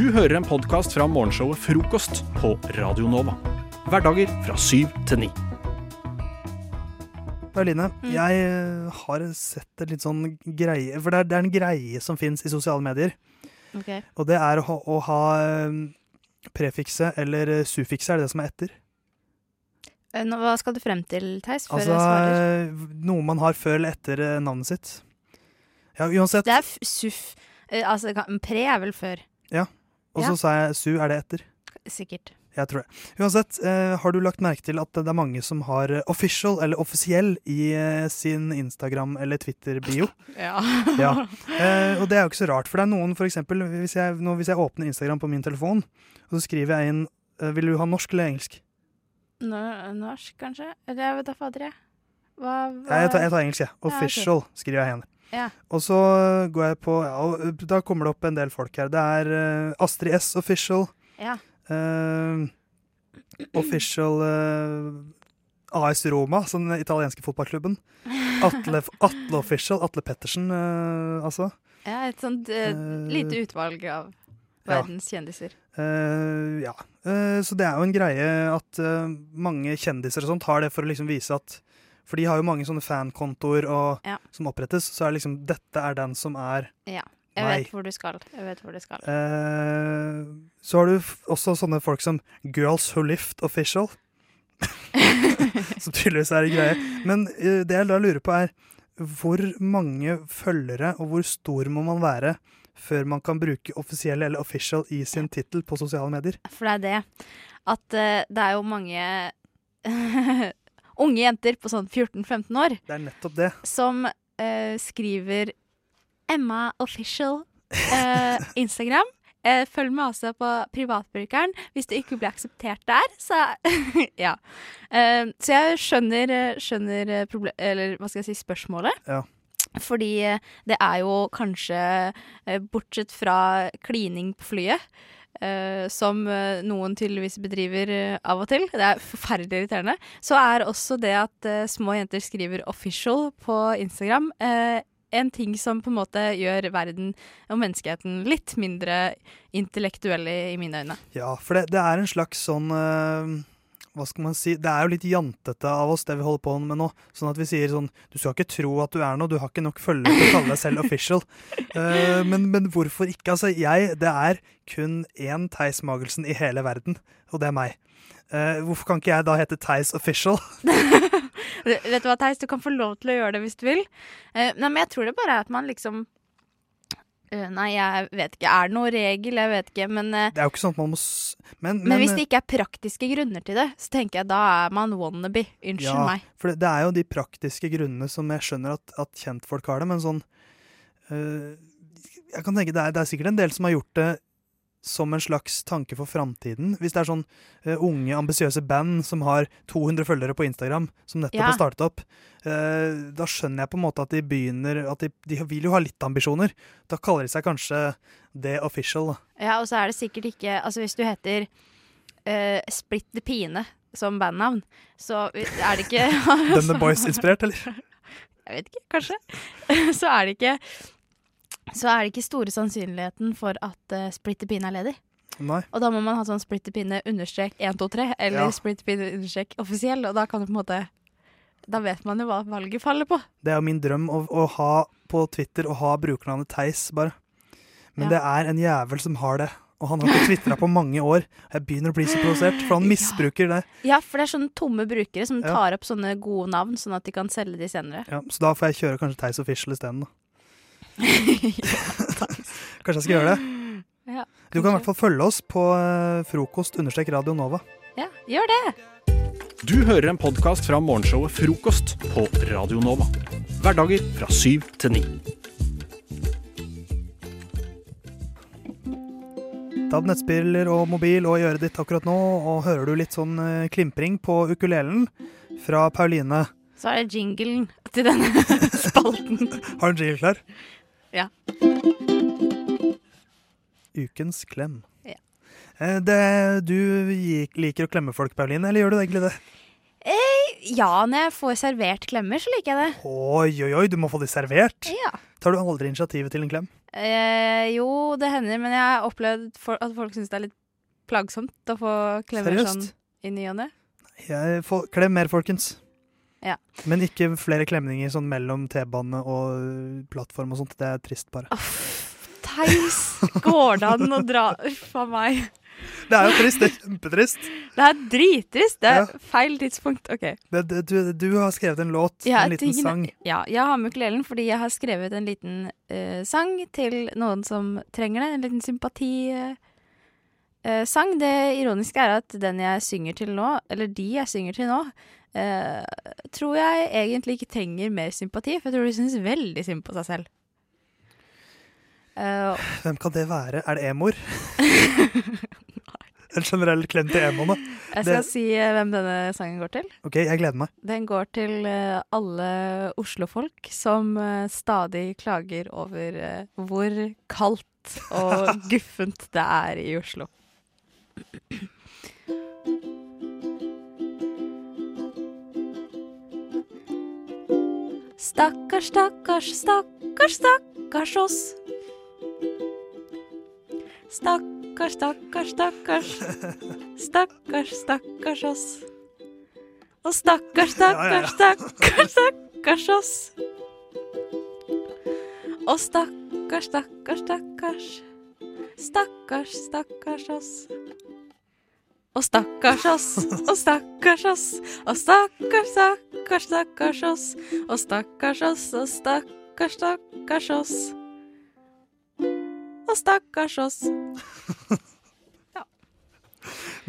Du hører en podkast fra morgenshowet Frokost på Radio Nova. Hverdager fra syv til ni. Line, Mm. jeg eh, har sett et litt sånn greie For det er, det er en greie som fins i sosiale medier. Ok. Og det er å ha, å ha eh, prefikset eller suffikset, er det det som er etter. Eh, Hva skal du frem til, Theis, før Altså noe man har før eller etter navnet sitt. Ja, uansett. Det er f- suff. Altså, pre er vel før. Og så ja. sa jeg su, er det etter? Sikkert. Jeg tror det. Uansett, eh, har du lagt merke til at det er mange som har eh, official eller offisiell i eh, sin Instagram- eller Twitter-bio? Ja. Ja. Eh, og det er jo ikke så rart, for det er noen for eksempel, hvis jeg, nå, hvis jeg åpner Instagram på min telefon, og så skriver jeg inn Vil du ha norsk eller engelsk? N Norsk, kanskje? Eller jeg vet da fader, jeg. Hva, hva? Nei, jeg, tar, jeg tar engelsk, jeg. Ja. Official skriver jeg igjen. Ja. Og så går jeg på ja, og eh, Da kommer det opp en del folk her. Det er uh, Astrid S Official. Ja. Uh, official uh, AS Roma, som den italienske fotballklubben. Atle, Atle Official. Atle Pettersen, altså. ja, et sånt lite utvalg av ja. verdens kjendiser. Ja. Så det er jo en greie at mange kjendiser og sånt har det for å liksom vise at For de har jo mange sånne fankontoer Ja. som opprettes, så er liksom dette er den som er Ja. Jeg Nei. vet hvor du skal. Jeg vet hvor du skal. eh, Så har du også sånne folk som Girls Who Lift Official. som tydeligvis er en greie. Men eh, det jeg da lurer på, er hvor mange følgere og hvor stor må man være før man kan bruke offisiell eller official i sin tittel på sosiale medier? For det er det at uh, det er jo mange unge jenter på sånn 14-15 år Det er nettopp det. som eh, skriver Emma Official eh, Instagram. Eh, følg med også på privatbrukeren. Hvis du ikke blir akseptert der, så Ja. Eh, så jeg skjønner, eh, skjønner eh, proble- Eller hva skal jeg si, spørsmålet. Ja. Fordi eh, det er jo kanskje, eh, bortsett fra klining på flyet, eh, som uh, noen tydeligvis bedriver uh, av og til, det er forferdelig irriterende, så er også det at små jenter skriver 'official' på Instagram, en ting som på en måte gjør verden og menneskeheten litt mindre intellektuelle i mine øyne. Ja, for det, det er en slags sånn Hva skal man si? Det er jo litt jantete av oss, det vi holder på med nå. Sånn at vi sier sånn Du skal ikke tro at du er noe, du har ikke nok følgere til å kalle deg selv official. Uh, men, men hvorfor ikke? Altså, jeg Det er kun én Theis Magelsen i hele verden, og det er meg. Uh, hvorfor kan ikke jeg da hete Theis Official? Vet du hva, Theis, du kan få lov til å gjøre det hvis du vil. Uh, nei, men jeg tror det bare er at man liksom Nei, jeg vet ikke. Er det noen regel? Jeg vet ikke. Men, eh, Det er jo ikke sånn at man må s Men, men, hvis det ikke er praktiske grunner til det, så tenker jeg da er man wannabe. Unnskyld Ja, meg. For det, det er jo de praktiske grunnene som jeg skjønner at, at kjentfolk har det, men sånn øh, Jeg kan tenke det er, det er sikkert en del som har gjort det som en slags tanke for framtiden. Hvis det er sånn uh, unge, ambisiøse band som har 200 følgere på Instagram, som nettopp Ja. har startet opp, uh, da skjønner jeg på en måte at de begynner At de, de vil jo ha litt ambisjoner. Da kaller de seg kanskje The Official. Ja, og så er det sikkert ikke Altså, hvis du heter uh, Split the Pine som bandnavn, så er det ikke Denne Boys-inspirert, eller? Jeg vet ikke, kanskje. så er det ikke så er det ikke store sannsynligheten for at uh, Splitter Pine er ledig. Nei. Og da må man ha sånn Splitter Pine understrek 123, eller Ja. Splitter Pine understrek offisiell, og da kan du på en måte Da vet man jo hva valget faller på. Det er jo min drøm å, å ha på Twitter å ha brukernavnet Theis, bare. Men Ja. det er en jævel som har det. Og han har ikke tvitra på mange år. Jeg begynner å bli så provosert, for han misbruker det. Ja, for det er sånne tomme brukere som tar opp sånne gode navn, sånn at de kan selge de senere. Ja, så da får jeg kjøre kanskje Theis Official isteden, da. Kanskje jeg skal gjøre det. Ja, Du kan i hvert fall følge oss på eh, frokost understrek Radio Nova. Ja, gjør det! Du hører en podkast fra morgenshowet Frokost på Radio Nova. Hverdager fra syv til ni. Ta nettspiller og mobil og i øret ditt akkurat nå, og hører du litt sånn eh, klimpring på ukulelen fra Pauline. Så er det jinglen til denne spalten. Har du en jingle klar? Ja. Ukens klem. Ja. Eh, Det, du liker å klemme folk, Pauline, eller gjør du egentlig det? Ja, når jeg får servert klemmer, så liker jeg det. Oi, oi, oi, du må få de servert. Ja. Tar du aldri initiativet til en klem? Eh, jo, det hender, men jeg har opplevd for, at folk syns det er litt plagsomt å få klemmer sånn i ny og ne. Klem mer, folkens. Ja. Men ikke flere klemninger sånn mellom T-bane og plattform og sånt. Det er trist, bare. Theis! Går det an å dra Uff a meg. Det er jo trist. Det er kjempetrist. Det er drittrist. Det er Ja. feil tidspunkt. OK. Det, det- du, du har skrevet en låt, Ja, en liten sang. Ja, jeg har med ukulelen fordi jeg har skrevet en liten uh, sang til noen som trenger det. En liten sympatisang. Eh, sang. det ironiske er at den jeg synger til nå, eller de jeg synger til nå, eh, tror jeg egentlig ikke trenger mer sympati, for jeg tror de syns veldig synd på seg selv. Eh, Hvem kan det være? Er det emoer? en generell klem til emoene? jeg skal Det- si eh, hvem denne sangen går til. OK, jeg gleder meg. Den går til eh, alle Oslo-folk som eh, stadig klager over hvor kaldt og guffent det er i Oslo. Stakkars, stakkars, stakkars, stakkars oss. Stakkars, stakkars, stakkars. Stakkars, stakkars oss. Og stakkars, stakkars, stakkars, stakkars oss. Og stakkars, stakkars, stakkars. Stakkars, stakkars oss. Og stakkars oss, og stakkars oss, og stakkars, stakkars, stakkars oss. Og stakkars oss, og stakkars, stakkars oss. Og stakkars oss.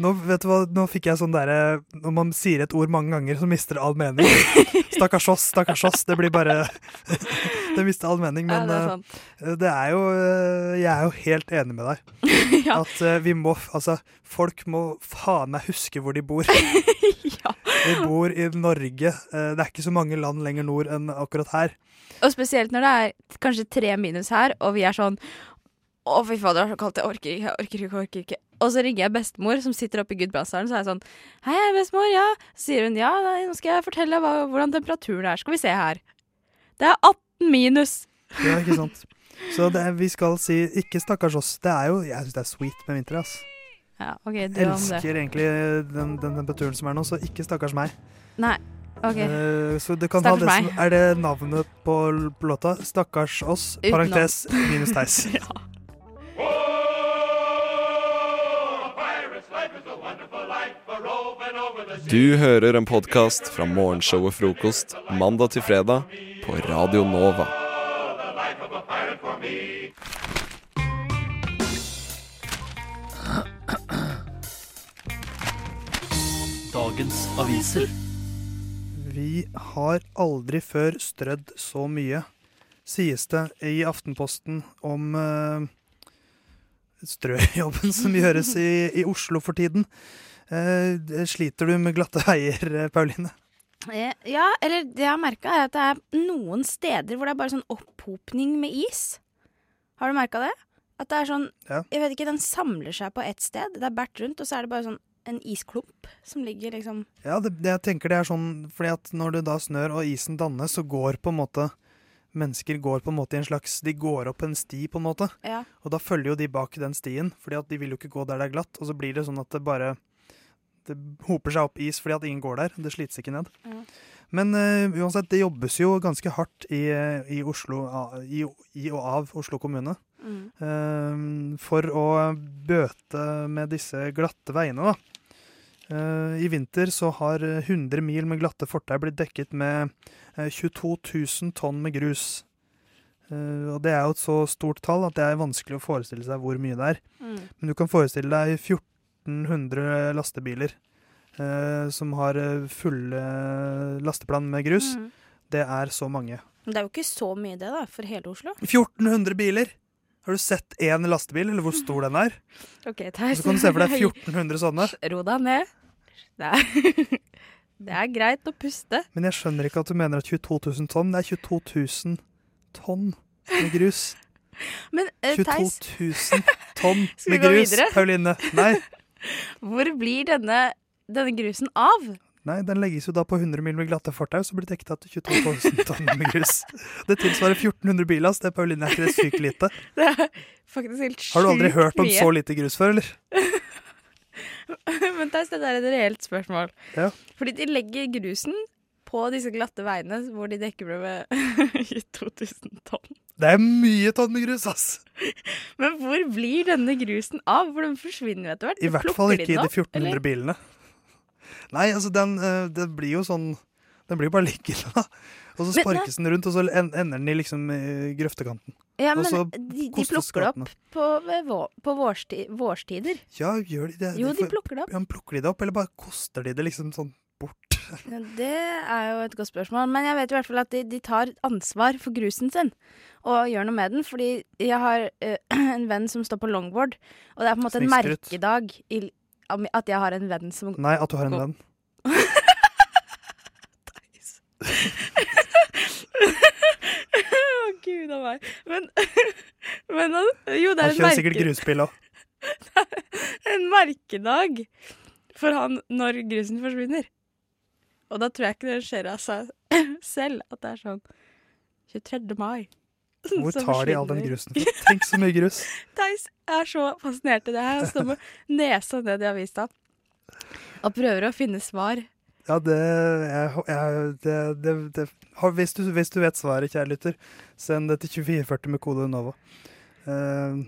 Nå, vet du hva, nå fikk jeg sånn derre Når man sier et ord mange ganger, så mister det all mening. Stakkars oss, stakkars oss. Det blir bare Det mister all mening. Ja, Men det er eh, det er jo eh, Jeg er jo helt enig med deg. Ja. At eh, vi må Altså, folk må faen meg huske hvor de bor. ja. Vi bor i Norge. Det er ikke så mange land lenger nord enn akkurat her. Og spesielt når det er kanskje tre minus her, og vi er sånn Å, fy faen, det er så kaldt, jeg orker ikke, jeg orker ikke, orker ikke. Og så ringer jeg bestemor, som sitter oppe i Gudbrandsdalen, så er jeg sånn Hei, bestemor, ja. Så sier hun ja, nei, nå skal jeg fortelle hva, hvordan temperaturen er. Skal vi se her. Det er 18 minus. Ja, ikke sant? Så det er, vi skal si ikke stakkars oss. Det er jo Jeg syns det er sweet med vinter, ass. Ja, OK, du om det. elsker egentlig den, den temperaturen som er nå, så ikke stakkars meg. Nei. OK. Eh, så det kan ha Stakkars det som, meg. Er det navnet på, på låta? Stakkars oss, Uten parentes minus Theis. Ja. Du hører en podkast fra morgenshowet Frokost mandag til fredag på Radio Nova. Dagens aviser. Vi har aldri før strødd så mye, sies det i Aftenposten om uh, strøjobben som gjøres i, i Oslo for tiden. Eh, sliter du med glatte veier, eh, Pauline? Eh, Ja, eller det jeg har merka, er at det er noen steder hvor det er bare sånn opphopning med is. Har du merka det? At det er sånn Ja. Jeg vet ikke, den samler seg på ett sted. Det er bært rundt, og så er det bare sånn en isklump som ligger liksom Ja, det, det, jeg tenker det er sånn fordi at når det da snør og isen dannes, så går på en måte Mennesker går på en måte i en slags De går opp en sti, på en måte. Ja. Og da følger jo de bak den stien, fordi at de vil jo ikke gå der det er glatt. Og så blir det sånn at det bare Det hoper seg opp is fordi at ingen går der. Det slites ikke ned. Ja. Men uh, uansett, det jobbes jo ganske hardt i, eh, i Oslo, i, i og av Oslo kommune. Mm. Uh, for å bøte med disse glatte veiene, da. Uh, I vinter så har 100 mil med glatte fortau blitt dekket med eh, 22 000 tonn med grus. Uh, og det er jo et så stort tall at det er vanskelig å forestille seg hvor mye det er. Mm. Men du kan forestille deg 1400 lastebiler eh, som har eh, fulle lasteplan med grus. Mm. Det er så mange. Men det er jo ikke så mye det, da, for hele Oslo. 1400 biler! Har du sett én lastebil, eller hvor stor den er? OK, Theis. Så kan du se for deg 1400 sånne. Ro deg ned. Det er, det er greit å puste. Men jeg skjønner ikke at du mener at 22 000 tonn. Det er 22 000 tonn med grus. Men uh, 22 000 tonn med grus. Pauline. Nei, hvor blir denne, denne grusen av? Nei, den legges jo da på 100 mil med glatte fortau, så blir det dekket av til 22 000 tonn med grus. Det tilsvarer 1400 billass. Det, Pauline, er ikke det sykt lite? Det er faktisk helt sjukt Har du aldri hørt om mye. så lite grus før, eller? Men Theis, dette er et reelt spørsmål. Ja. Fordi de legger grusen på disse glatte veiene hvor de dekker med 2000 tonn. Det er mye tonn med grus, ass! Men hvor blir denne grusen av? For den forsvinner jo etter hvert. I hvert fall de ikke i de 1400 eller? bilene. Nei, altså, den eh, Det blir jo sånn Den blir jo bare liggende, da. Og så Men, sparkes den rundt, og så ender den i liksom grøftekanten. Ja, men de, de plukker det opp på, på vårsti, vårstider. Ja, gjør de det? Jo, de de plukker det opp. Ja, men plukker de det opp, eller bare koster de det liksom sånn bort? Det er jo et godt spørsmål. Men jeg vet i hvert fall at de, de tar ansvar for grusen sin. Og gjør noe med den. Fordi jeg har eh, en venn som står på longboard. Og det er på en måte en Snikskryt. merkedag i, at jeg har en venn som Nei, at du har en venn. Å, gud a meg. Men, men han- jo, det er en, kjører sikkert gruspill grusbil òg. en merkedag for han når grusen forsvinner. Og da tror jeg ikke det skjer av seg selv at det er sånn 23. mai. Hvor tar de all den grusen fra? Tenk så mye grus. Theis er så fascinert i det her. Han står med nesa ned i avisa og prøver å finne svar. Ja, det, jeg, jeg, det, det, det hvis, du, hvis du vet svaret, kjære lytter, send det til 2440 med kode NOVA. Uh,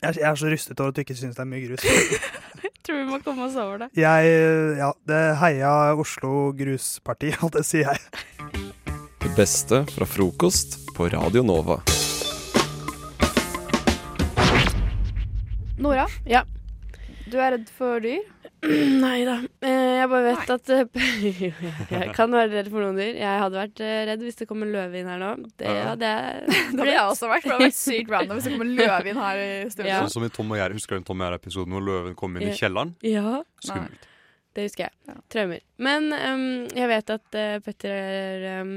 jeg, jeg er så rystet over at du ikke syns det er mye grus. Tror vi må komme oss over det. Jeg, ja, det heia Oslo Grusparti, det sier jeg. Det beste fra frokost på Radio Nova. Nora, Ja. du er redd for dyr? Nei da. Eh, Jeg bare vet at eh, Jeg kan være redd for noen dyr. Jeg hadde vært eh, redd hvis det kom en løve inn her nå. Det hadde jeg Det hadde jeg også vært, for det hadde vært sykt random hvis det kom en løve inn her i. Ja. Sånn som i Tom og Jerry. Husker du den Tom og Jerry-episoden hvor løven kom inn i kjelleren? Ja, Skummelt. det husker jeg. Ja. Traumer. Men um, jeg vet at uh, Petter er um,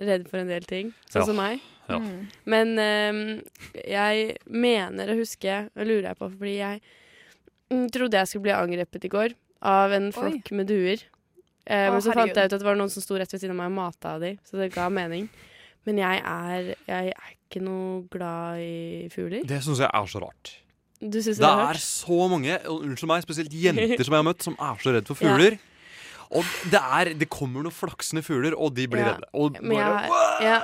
redd for en del ting, sånn Ja. som meg. Ja. Mm. Men um, jeg mener å huske, og lurer jeg på, fordi jeg trodde jeg skulle bli angrepet i går av en flokk med duer. Eh, Å, men så fant jeg ut at det var noen som sto rett ved siden av meg og mata av dem, så det ga mening. Men jeg er, jeg er ikke noe glad i fugler. Det syns jeg er så rart. Du synes Det det er er så mange, unnskyld meg, spesielt jenter som jeg har møtt, som er så redd for fugler. Og det, er, det kommer noen flaksende fugler, og de blir Ja. redde. Og, bare, jeg- ja.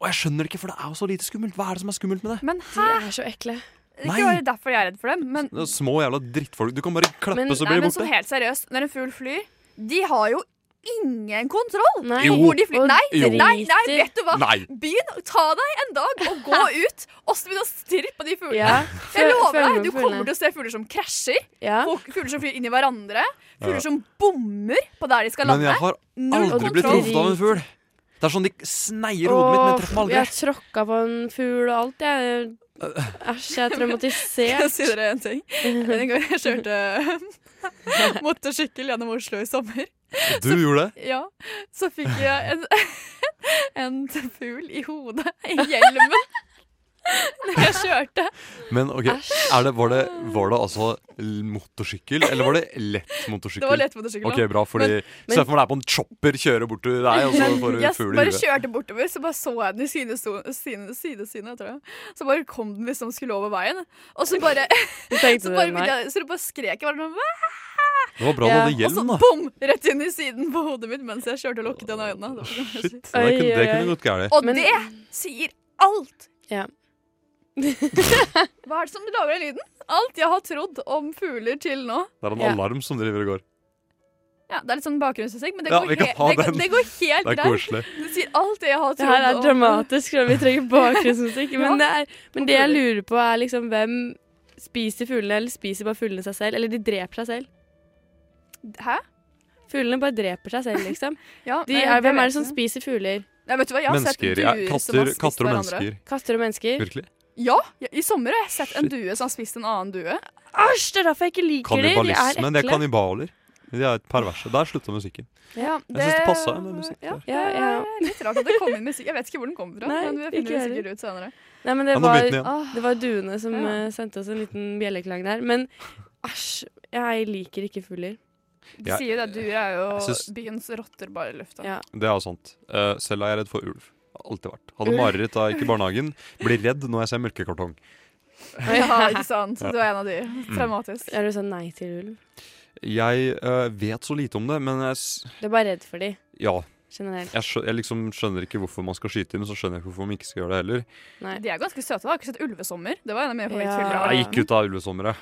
og jeg skjønner det ikke, for det er jo så lite skummelt. Hva er det som er skummelt med det? Men De er så ekle. Ikke Nei. bare derfor jeg er redd for dem, men, Det er små jævla drittfolk. Du kan bare klappe, Men- så nei, blir men de sånn borte. helt seriøst, når en fugl flyr, de har jo ingen kontroll Nei. Jo. på hvor de flyr. Nei, Jo. nei, nei, vet du hva? Nei. Begynn, ta deg en dag og gå ut og så begynn å stirre på de fuglene. Ja. Jeg lover deg, du kommer til å se fugler som krasjer, ja. folk- fugler som flyr inn i hverandre, fugler Ja. som bommer på der de skal Men lande. jeg har Null aldri blitt kontroll. truffet av en fugl. Det er sånn de sneier hodet mitt, men treffer meg Jeg har tråkka på en fugl og alt, jeg. Æsj, jeg er Skal jeg traumatisert. si dere en ting? En gang jeg kjørte motorsykkel gjennom Oslo i sommer, Du gjorde det? ja, så fikk jeg en, en fugl i hodet i hjelmen når jeg kjørte. Men ok, er det, var, det, var det altså motorsykkel, eller var det lett motorsykkel? Det var lett motorsykkel. Ok, bra, fordi Se for er på en chopper, kjører bort til deg, og så får du jeg fugl i bare kjørte bortover, så bare så jeg den i sidesynet, side, sidesynet, tror jeg. Så bare kom den liksom skulle over veien. Og så bare, så bare, jeg, så bare skrek jeg. Bare, sånn Det var bra du hadde og så hjelm, da. bom! Rett inn i siden på hodet mitt mens jeg kjørte og lukket igjen øynene. Det Shit, det kunne, det kunne gått galt. Og Men- det sier alt! Ja. Hva er det som lager den lyden? Alt jeg har trodd om fugler til nå. Det er en Ja. alarm som driver og går. Ja, Det er litt sånn bakgrunnsmusikk, men det, Ja, går, vi kan he ha det, går, den. det går helt Det er greit. koselig. Det sier alt det jeg har Det trodd her er dramatisk, vi trenger bakgrunnsmusikk. Ja. Men, det er, men det jeg lurer på, er liksom hvem spiser fuglene, eller spiser bare fuglene seg selv? Eller de dreper seg selv. Hæ? Fuglene bare dreper seg selv, liksom. Ja, De nei, er, hvem vet er det som jeg. spiser fugler? Nei, vet du hva, jeg har sett Mennesker. duer Ja, som katter, har spist katter og hverandre. mennesker. Katter og mennesker? Virkelig. Ja, i sommer har jeg sett en due som har spist en annen due. Æsj, det er derfor jeg ikke liker dem. De er ekle. Det er kannibaler. De er perverse. Der slutta musikken. Ja, Jeg syns det passa med musikk Ja. Ja, ja. Det litt rart at det kom inn musikk. Jeg vet ikke hvor den kom fra, Nei, men vi finner det sikkert ut senere. Nei, men det Ja, var, det var duene som Ja. eh, sendte oss en liten bjelleklang der. Men æsj, jeg liker ikke fugler. De sier jo det, duer er jo byens rotter bare i lufta. Ja. Det er jo sant. Eh, selv er jeg redd for ulv. Alltid vært. Hadde mareritt da jeg gikk i barnehagen. Blir redd når jeg ser mørkekartong. Ja, ikke sant? Du er en av de. Traumatisk. Er du sånn nei til ulv? Jeg eh, vet så lite om det, men jeg s- Du er bare redd for de, Ja. generelt. Jeg, skjø jeg liksom skjønner ikke hvorfor man skal skyte dem, så skjønner jeg ikke hvorfor man ikke skal gjøre det heller. Nei. De er ganske søte. da. Har ikke sett Ulvesommer? Det var en av mine Ja. favorittfilmer. Jeg gikk ut av ulvesommeret.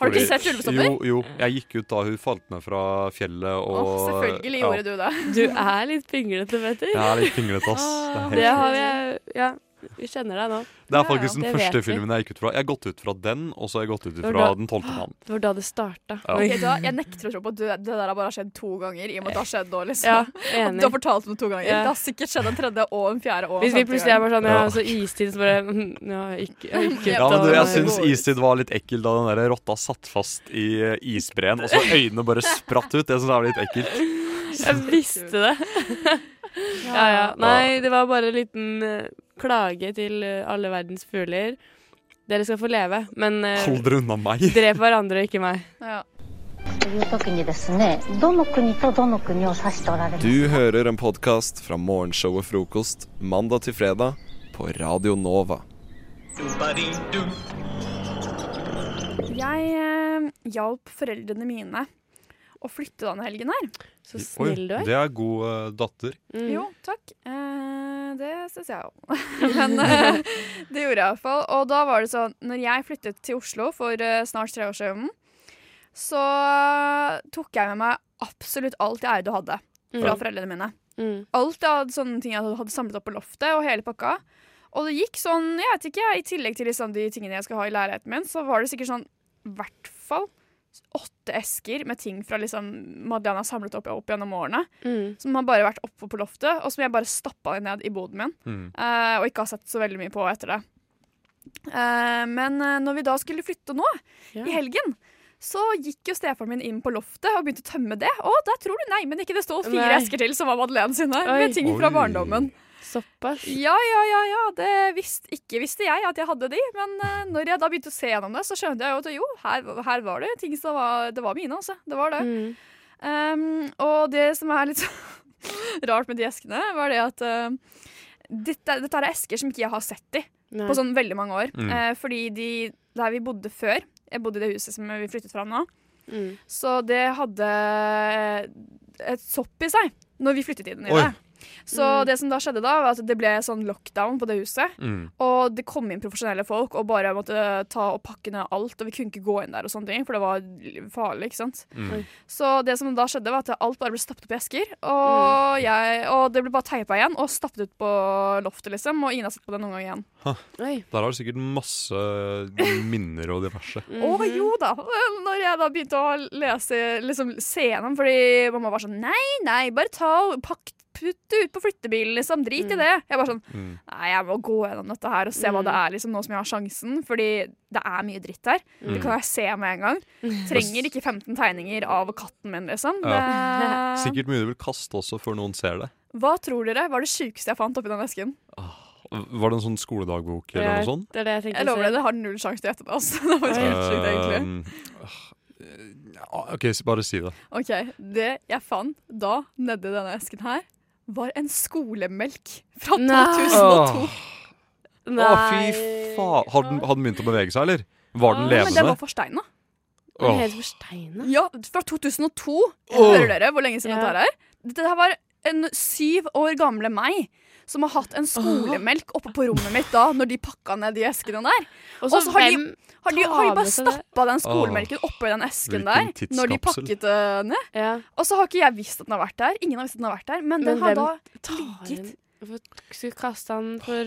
Har du ikke sett Ulvesommer? Jo, jo. Jeg gikk ut da hun falt ned fra fjellet Og, oh, selvfølgelig ja. gjorde du det. Du er litt pinglete, Petter. Jeg er litt pinglete, ass. Det er, Det har vi Ja, vi kjenner deg nå. det er faktisk ja, den første filmen jeg gikk ut fra. Jeg har gått ut fra den, og så har jeg gått ut fra da- Den tolvte mann. Det var da det starta. Ja. Okay, da, jeg nekter å tro på at det, der har bare skjedd to ganger. I og med at det har skjedd nå, liksom. Ja, enig. Du har fortalt om det to ganger. Ja. Det har sikkert skjedd en tredje og en fjerde og en Hvis vi plutselig er bare sånn Ja, Ja. så istid, så bare mm, Ja, ikke, ikke Ja, men du, jeg syns istid var litt ekkel da den der rotta satt fast i isbreen, og så øynene bare spratt ut. Det syns jeg var litt ekkelt. Jeg visste det. Ja, ja. Nei, det var bare en liten eh, klage til eh, alle verdens fugler. Dere skal få leve, men eh, Hold dere unna meg. drep hverandre, ikke meg. Ja. Du hører en podkast fra morgenshow og frokost mandag til fredag på Radio Nova. Jeg eh, hjalp foreldrene mine å flytte denne helgen her. Så snill du er. Det er god eh, datter. Mm. Jo, takk. Eh, det syns jeg òg. Men eh, det gjorde jeg iallfall. Og da var det sånn Når jeg flyttet til Oslo for eh, snart tre år siden, så tok jeg med meg absolutt alt jeg eide og hadde fra Mm. foreldrene mine. Mm. Alt av sånne ting jeg hadde samlet opp på loftet, og hele pakka. Og det gikk sånn, jeg vet ikke, i tillegg til liksom de tingene jeg skal ha i leiligheten min, så var det sikkert sånn i hvert fall åtte esker med ting fra liksom Madeleine har samlet opp, opp gjennom årene. Mm. Som har bare vært oppe på loftet, og som jeg bare stappa ned i boden min. Mm. Uh, og ikke har sett så veldig mye på etter det. Uh, men eh, når vi da skulle flytte nå, yeah. i helgen, så gikk jo stefaren min inn på loftet og begynte å tømme det. Og der tror du nei, men ikke det sto fire Nei. esker til som var Madeleine sine, Oi. med ting fra Oi. barndommen. Såpass. Ja, ja, ja, ja, det visste, ikke visste jeg at jeg hadde de, men uh, når jeg da begynte å se gjennom det, så skjønte jeg jo at jo, her, her var det ting som var, det var mine, altså. Det var det. Mm. Um, og det som er litt rart med de eskene, var det at uh, dette, dette er esker som ikke jeg har sett i Nei. på sånn veldig mange år. Mm. Uh, fordi de, der vi bodde før, jeg bodde i det huset som vi flyttet fra nå, Mm. så det hadde et sopp i seg når vi flyttet inn i Oi. Så Mm. det som da skjedde da, var at det ble sånn lockdown på det huset. Mm. Og det kom inn profesjonelle folk og bare måtte ta og pakke ned alt. Og vi kunne ikke gå inn der og sånne ting, for det var farlig. ikke sant? Mm. Så det som da skjedde, var at alt bare ble stappet opp i esker. Og, jeg, og det ble bare teipa igjen og stappet ut på loftet, liksom. Og ingen har sett på det noen gang igjen. Der har du sikkert masse minner og diverse. Å jo da! Når jeg da begynte å lese, liksom se gjennom, fordi mamma var sånn Nei, nei, bare ta og pakk Putt det ut på flyttebilen, liksom. Drit i Mm. det. Jeg bare sånn Mm. Nei, jeg må gå gjennom dette her og se hva Mm. det er, liksom, nå som jeg har sjansen. Fordi det er mye dritt her. Mm. Det kan jeg se med en gang. Trenger ikke 15 tegninger av katten min, liksom. Det... Sikkert mye du vil kaste også før noen ser det. Hva tror dere var det sjukeste jeg fant oppi den esken? Var det en sånn skoledagbok eller noe sånt? Det er det jeg Jeg lover deg, det har null sjanse til å gjette det. Altså. Det var helt sjukt, egentlig. Øh, OK, bare si det. Ok, Det jeg fant da nedi denne esken her, var en skolemelk fra Nei. 2002. Å, fy faen. Hadde den, hadde den begynt å bevege seg, eller? Var den Men den var forsteina. Er helt forsteina. Ja, fra 2002. Hører dere hvor lenge siden Ja. dette er? Dette her var en syv år gamle meg som har hatt en skolemelk oppe på rommet mitt da, når de pakka ned de eskene der. Og så har de- Har de, har de bare stappa den skolemelken oppi den esken der når de pakket det ned? ja, Og så har ikke jeg visst at den har vært der. Ingen har visst at den har vært der, men, den har da ligget skulle kaste den for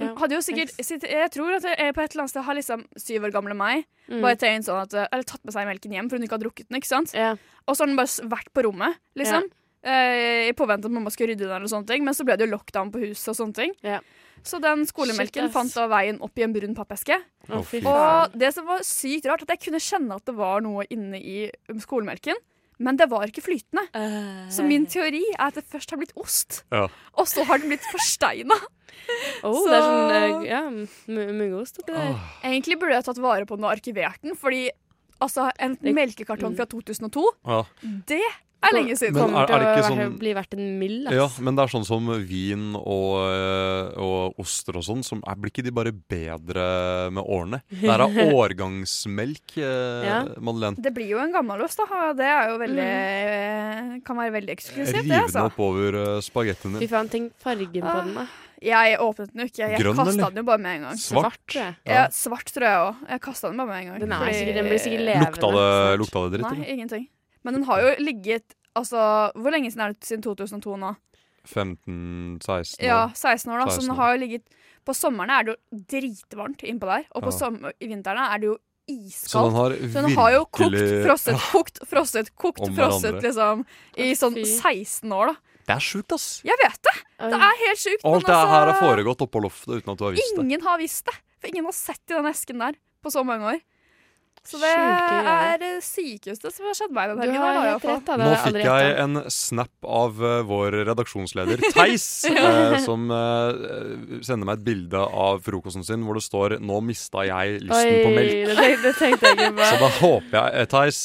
ja. Hadde jo sikkert Jeg tror at jeg på et eller annet sted har liksom syv år gamle meg Mm. bare tenkt sånn at Eller tatt med seg melken hjem for hun ikke har drukket den. ikke sant? Ja. Og så har den bare vært på rommet, liksom. Eh, I påvente at mamma skulle rydde den, eller sånne ting men så ble det jo lockdown på huset. og sånne ting Ja. Så den Shit, skolemelken ass. fant da veien opp i en brun pappeske. Å, fy faen. Og det som var sykt rart, at jeg kunne kjenne at det var noe inne i um, skolemelken. Men det var ikke flytende. Så min teori er at det først har blitt ost, Ja. og så har den blitt forsteina. Oh, det er Så- sånn eh, ja, mu- mungost oppi der. Åh. Egentlig burde jeg tatt vare på den og arkivert den, fordi Altså, en melkekartong fra 2002, Ja. det er lenge siden. Men er- er det Kommer til å sånn- bli verdt en mill. Ja, men det er sånn som vin og, øh, og oster og sånn, som er, blir ikke de bare bedre med årene? Det her er årgangsmelk, eh, Ja. Madeleine. Det blir jo en gammelost, da. Det er jo veldig Kan være veldig eksklusivt, det, Riv den altså. opp over uh, spagettien Fy faen, tenk fargen på den, da. Jeg åpnet den jo ikke. Jeg Grønn, kasta den jo bare med en gang. Svart. tror jeg. Ja, svart tror jeg òg. Jeg kasta den bare med en gang. Den, er fordi- sikkert, den blir sikkert levende. Lukta det, lukta det dritt, Nei, ingenting. Men den har jo ligget Altså, hvor lenge siden er det siden 2002 nå? 15-16 år. Ja, 16 år, da. Så den har jo ligget På sommeren er det jo dritvarmt innpå der, og på Ja. sommer, i vinteren er det jo Så den iskaldt. har Så den har jo kokt, frosset, kokt, frosset, kokt, Om frosset, hverandre. liksom. I sånn 16 år, da. Det er sjukt, ass! Jeg vet det! Det er helt sjukt. Alt det her har altså, foregått oppå loftet uten at du har visst det. Ingen har visst det. For ingen har sett i den esken der på så mange år. Så det er det sykeste som har skjedd meg den Du helgen. har her, da, rett, da. Nå fikk jeg en snap av uh, vår redaksjonsleder Theis, uh, som uh, sender meg et bilde av frokosten sin hvor det står 'Nå mista jeg lysten på melk'. det det tenkte jeg ikke Så da håper jeg, Theis,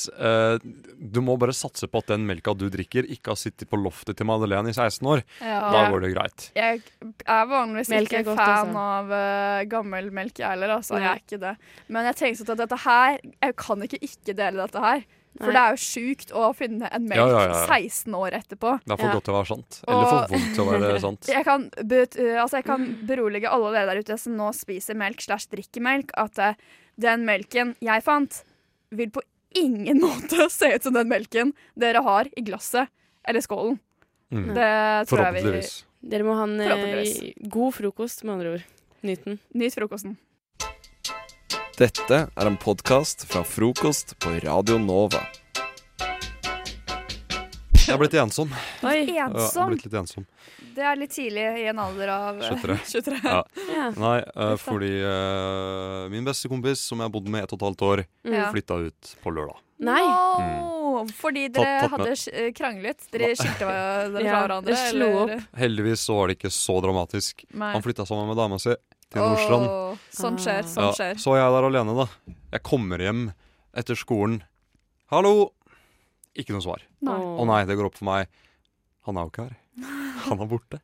du må bare satse på at den melka du drikker, ikke har sittet på loftet til Madeleine i 16 år. Ja. Da går det greit. Jeg er vanligvis Melk er ikke godt, fan altså. av uh, gammel melk, jeg heller. Altså. Jeg er ikke det. Men jeg tenkte at dette her Jeg kan ikke ikke dele dette her. For Nei. det er jo sjukt å finne en melk Ja, ja, ja. 16 år etterpå. Det er for Ja. godt til å være sant. Eller for vondt til å være sant. Jeg kan, uh, altså jeg kan berolige alle dere der ute som nå spiser melk slash drikker melk, at uh, den melken jeg fant, vil på ingen måte se ut som den melken dere har i glasset eller skålen. Mm. Det tror jeg vi. Dere må ha en eh, god frokost, med andre ord. Nyt den. Nyt frokosten. Dette er en podkast fra frokost på Radio Nova. Jeg har blitt ensom. Oi. ensom? jeg blitt litt ensom. Det er litt tidlig i en alder av uh, 23. 23. Ja. Ja. Nei, uh, fordi uh, min beste kompis, som jeg har bodd med et og et halvt år, Mm. Flytta ut på lørdag. Nei. No! Fordi dere Tatt- tatt hadde kranglet? Dere skilte dere Ja, fra hverandre? slo eller? Heldigvis så var det ikke så dramatisk. Nei. Han flytta sammen med dama si til Nordstrand. Åh, sånn skjer, sånn sånn Ja, skjer. så er jeg der alene, da. Jeg kommer hjem etter skolen. Hallo! Ikke noe svar. Nei. Å nei, det går opp for meg. Han er jo ikke her. Han er borte.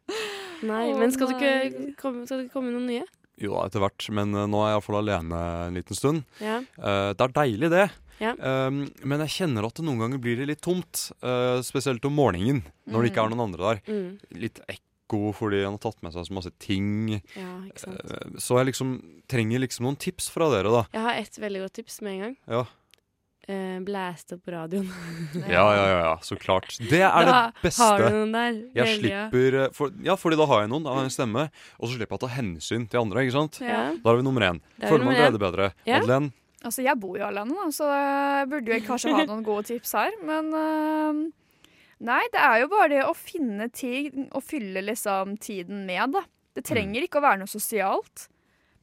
Nei, men skal, Du ikke komme, skal det ikke komme noen nye? Jo da, etter hvert. Men uh, nå er jeg iallfall alene en liten stund. Ja. Uh, det er deilig, det. Ja. Um, men jeg kjenner at det noen ganger blir det litt tomt. Uh, spesielt om morgenen, når det ikke er noen andre der. Mm. Litt ekko fordi han har tatt med seg så masse ting. ja, ikke sant. Eh, så jeg liksom trenger liksom noen tips fra dere, da. Jeg har et veldig godt tips med en gang. Ja, Eh, Blæst opp på radioen. ja, ja, ja, ja så klart. Det er Da det beste. Har du noen der? Jeg slipper eh, for, Ja, fordi da har jeg noen. Da har jeg en stemme. Og så slipper jeg å ta hensyn til andre. ikke sant? Ja. Da er vi nummer én. Er Føler meg glede bedre. Ja. Madeleine, Altså, jeg bor jo alene, da, så jeg burde jo kanskje ha noen gode tips her. Men øhm, nei, det er jo bare det å finne ting og fylle liksom tiden med, da. Det trenger ikke å være noe sosialt.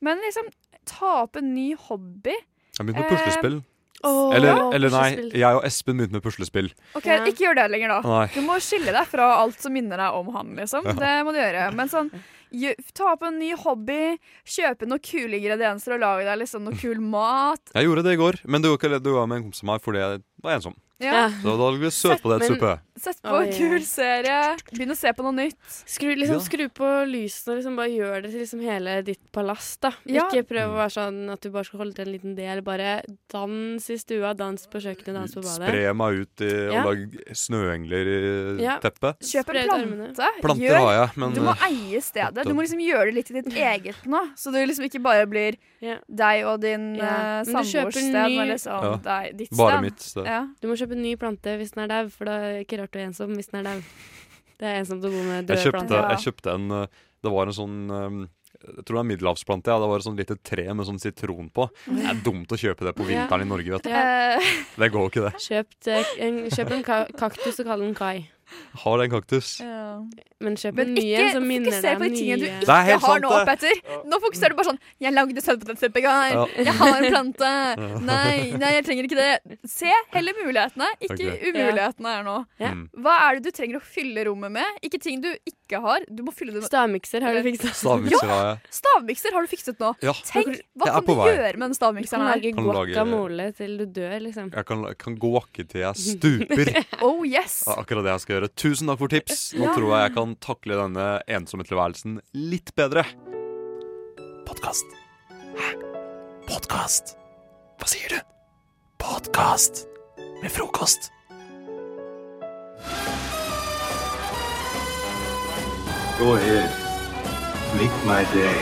Men liksom ta opp en ny hobby. jeg begynte med Eh, puslespill. Oh, Eller, eller nei, puslespill. jeg og Espen begynte med puslespill. Ok, Ja. Ikke gjør det lenger, da. Nei. Du må skille deg fra alt som minner deg om han, liksom. Det må du gjøre. Men sånn, ta opp en ny hobby, kjøpe noen kule ingredienser og lage deg liksom noe kul mat. Jeg gjorde det i går, men det var ikke det var med en kompis av meg fordi jeg var ensom. Ja. Ja. Så da ble det søt Sett på en kul serie. Begynn å se på noe nytt. Skru, liksom, Ja. skru på lysene og liksom bare gjør det til liksom hele ditt palass. da Ja. Ikke prøv å være sånn at du bare skal holde til en liten del. Bare dans i stua, dans på kjøkkenet, dans på badet. Spre meg ut i Ja. og lage snøengler i Ja. teppet. Kjøp en plante. Planter Gjør. har jeg, men Du må eh, eie stedet. Du må liksom gjøre det litt i ditt eget nå. Så du liksom ikke bare blir Ja. deg og din Ja. Uh, samboers sted, ny- liksom Ja. deg, ditt bare mitt sted. Ja. Du må kjøpe en ny plante hvis den er dau, for det er ikke rart du og ensom hvis den er dau. Det er ensomt å bo med Jeg døde kjøpte, planter. jeg kjøpte en eh, Det var en sånn eh, jeg tror det er middelhavsplante. Ja. Det var et sånn lite tre med sånn sitron på. Det er dumt å kjøpe det på Ja. vinteren i Norge. vet du. Ja. Eh, Det går ikke, det. Kjøpt, en, kjøp en ka kaktus og kall den Kai. Har en kaktus. ja. Men kjøp en ny en som minner deg om du nye. Det er ikke helt har sant, nå, det. Petter. Nå fokuserer du bare sånn 'Jeg lagde søtpotetsuppe i går. Ja. Jeg har en plante. Nei, nei, jeg trenger ikke det.' Se heller mulighetene, ikke okay. umulighetene her nå. Ja. Mm. Hva er det du trenger å fylle rommet med? Ikke ting du ikke ikke har. Du må fylle det Stavmikser har du fikset. Stavmikser har jeg. Stavmikser har du fikset nå. Ja. Tenk, hva Jeg kan du vei. gjøre med den Du stavmikseren her? lage Kan lage- guacamole til du dør, liksom. Jeg kan, kan guacke til jeg stuper. Oh yes! Akkurat det jeg skal gjøre. Tusen takk for tips. Nå Ja. tror jeg jeg kan takle denne ensomme tilværelsen litt bedre. Podkast. Hæ? Podkast? Hva sier du? Podkast med frokost. Go ahead. Make my day.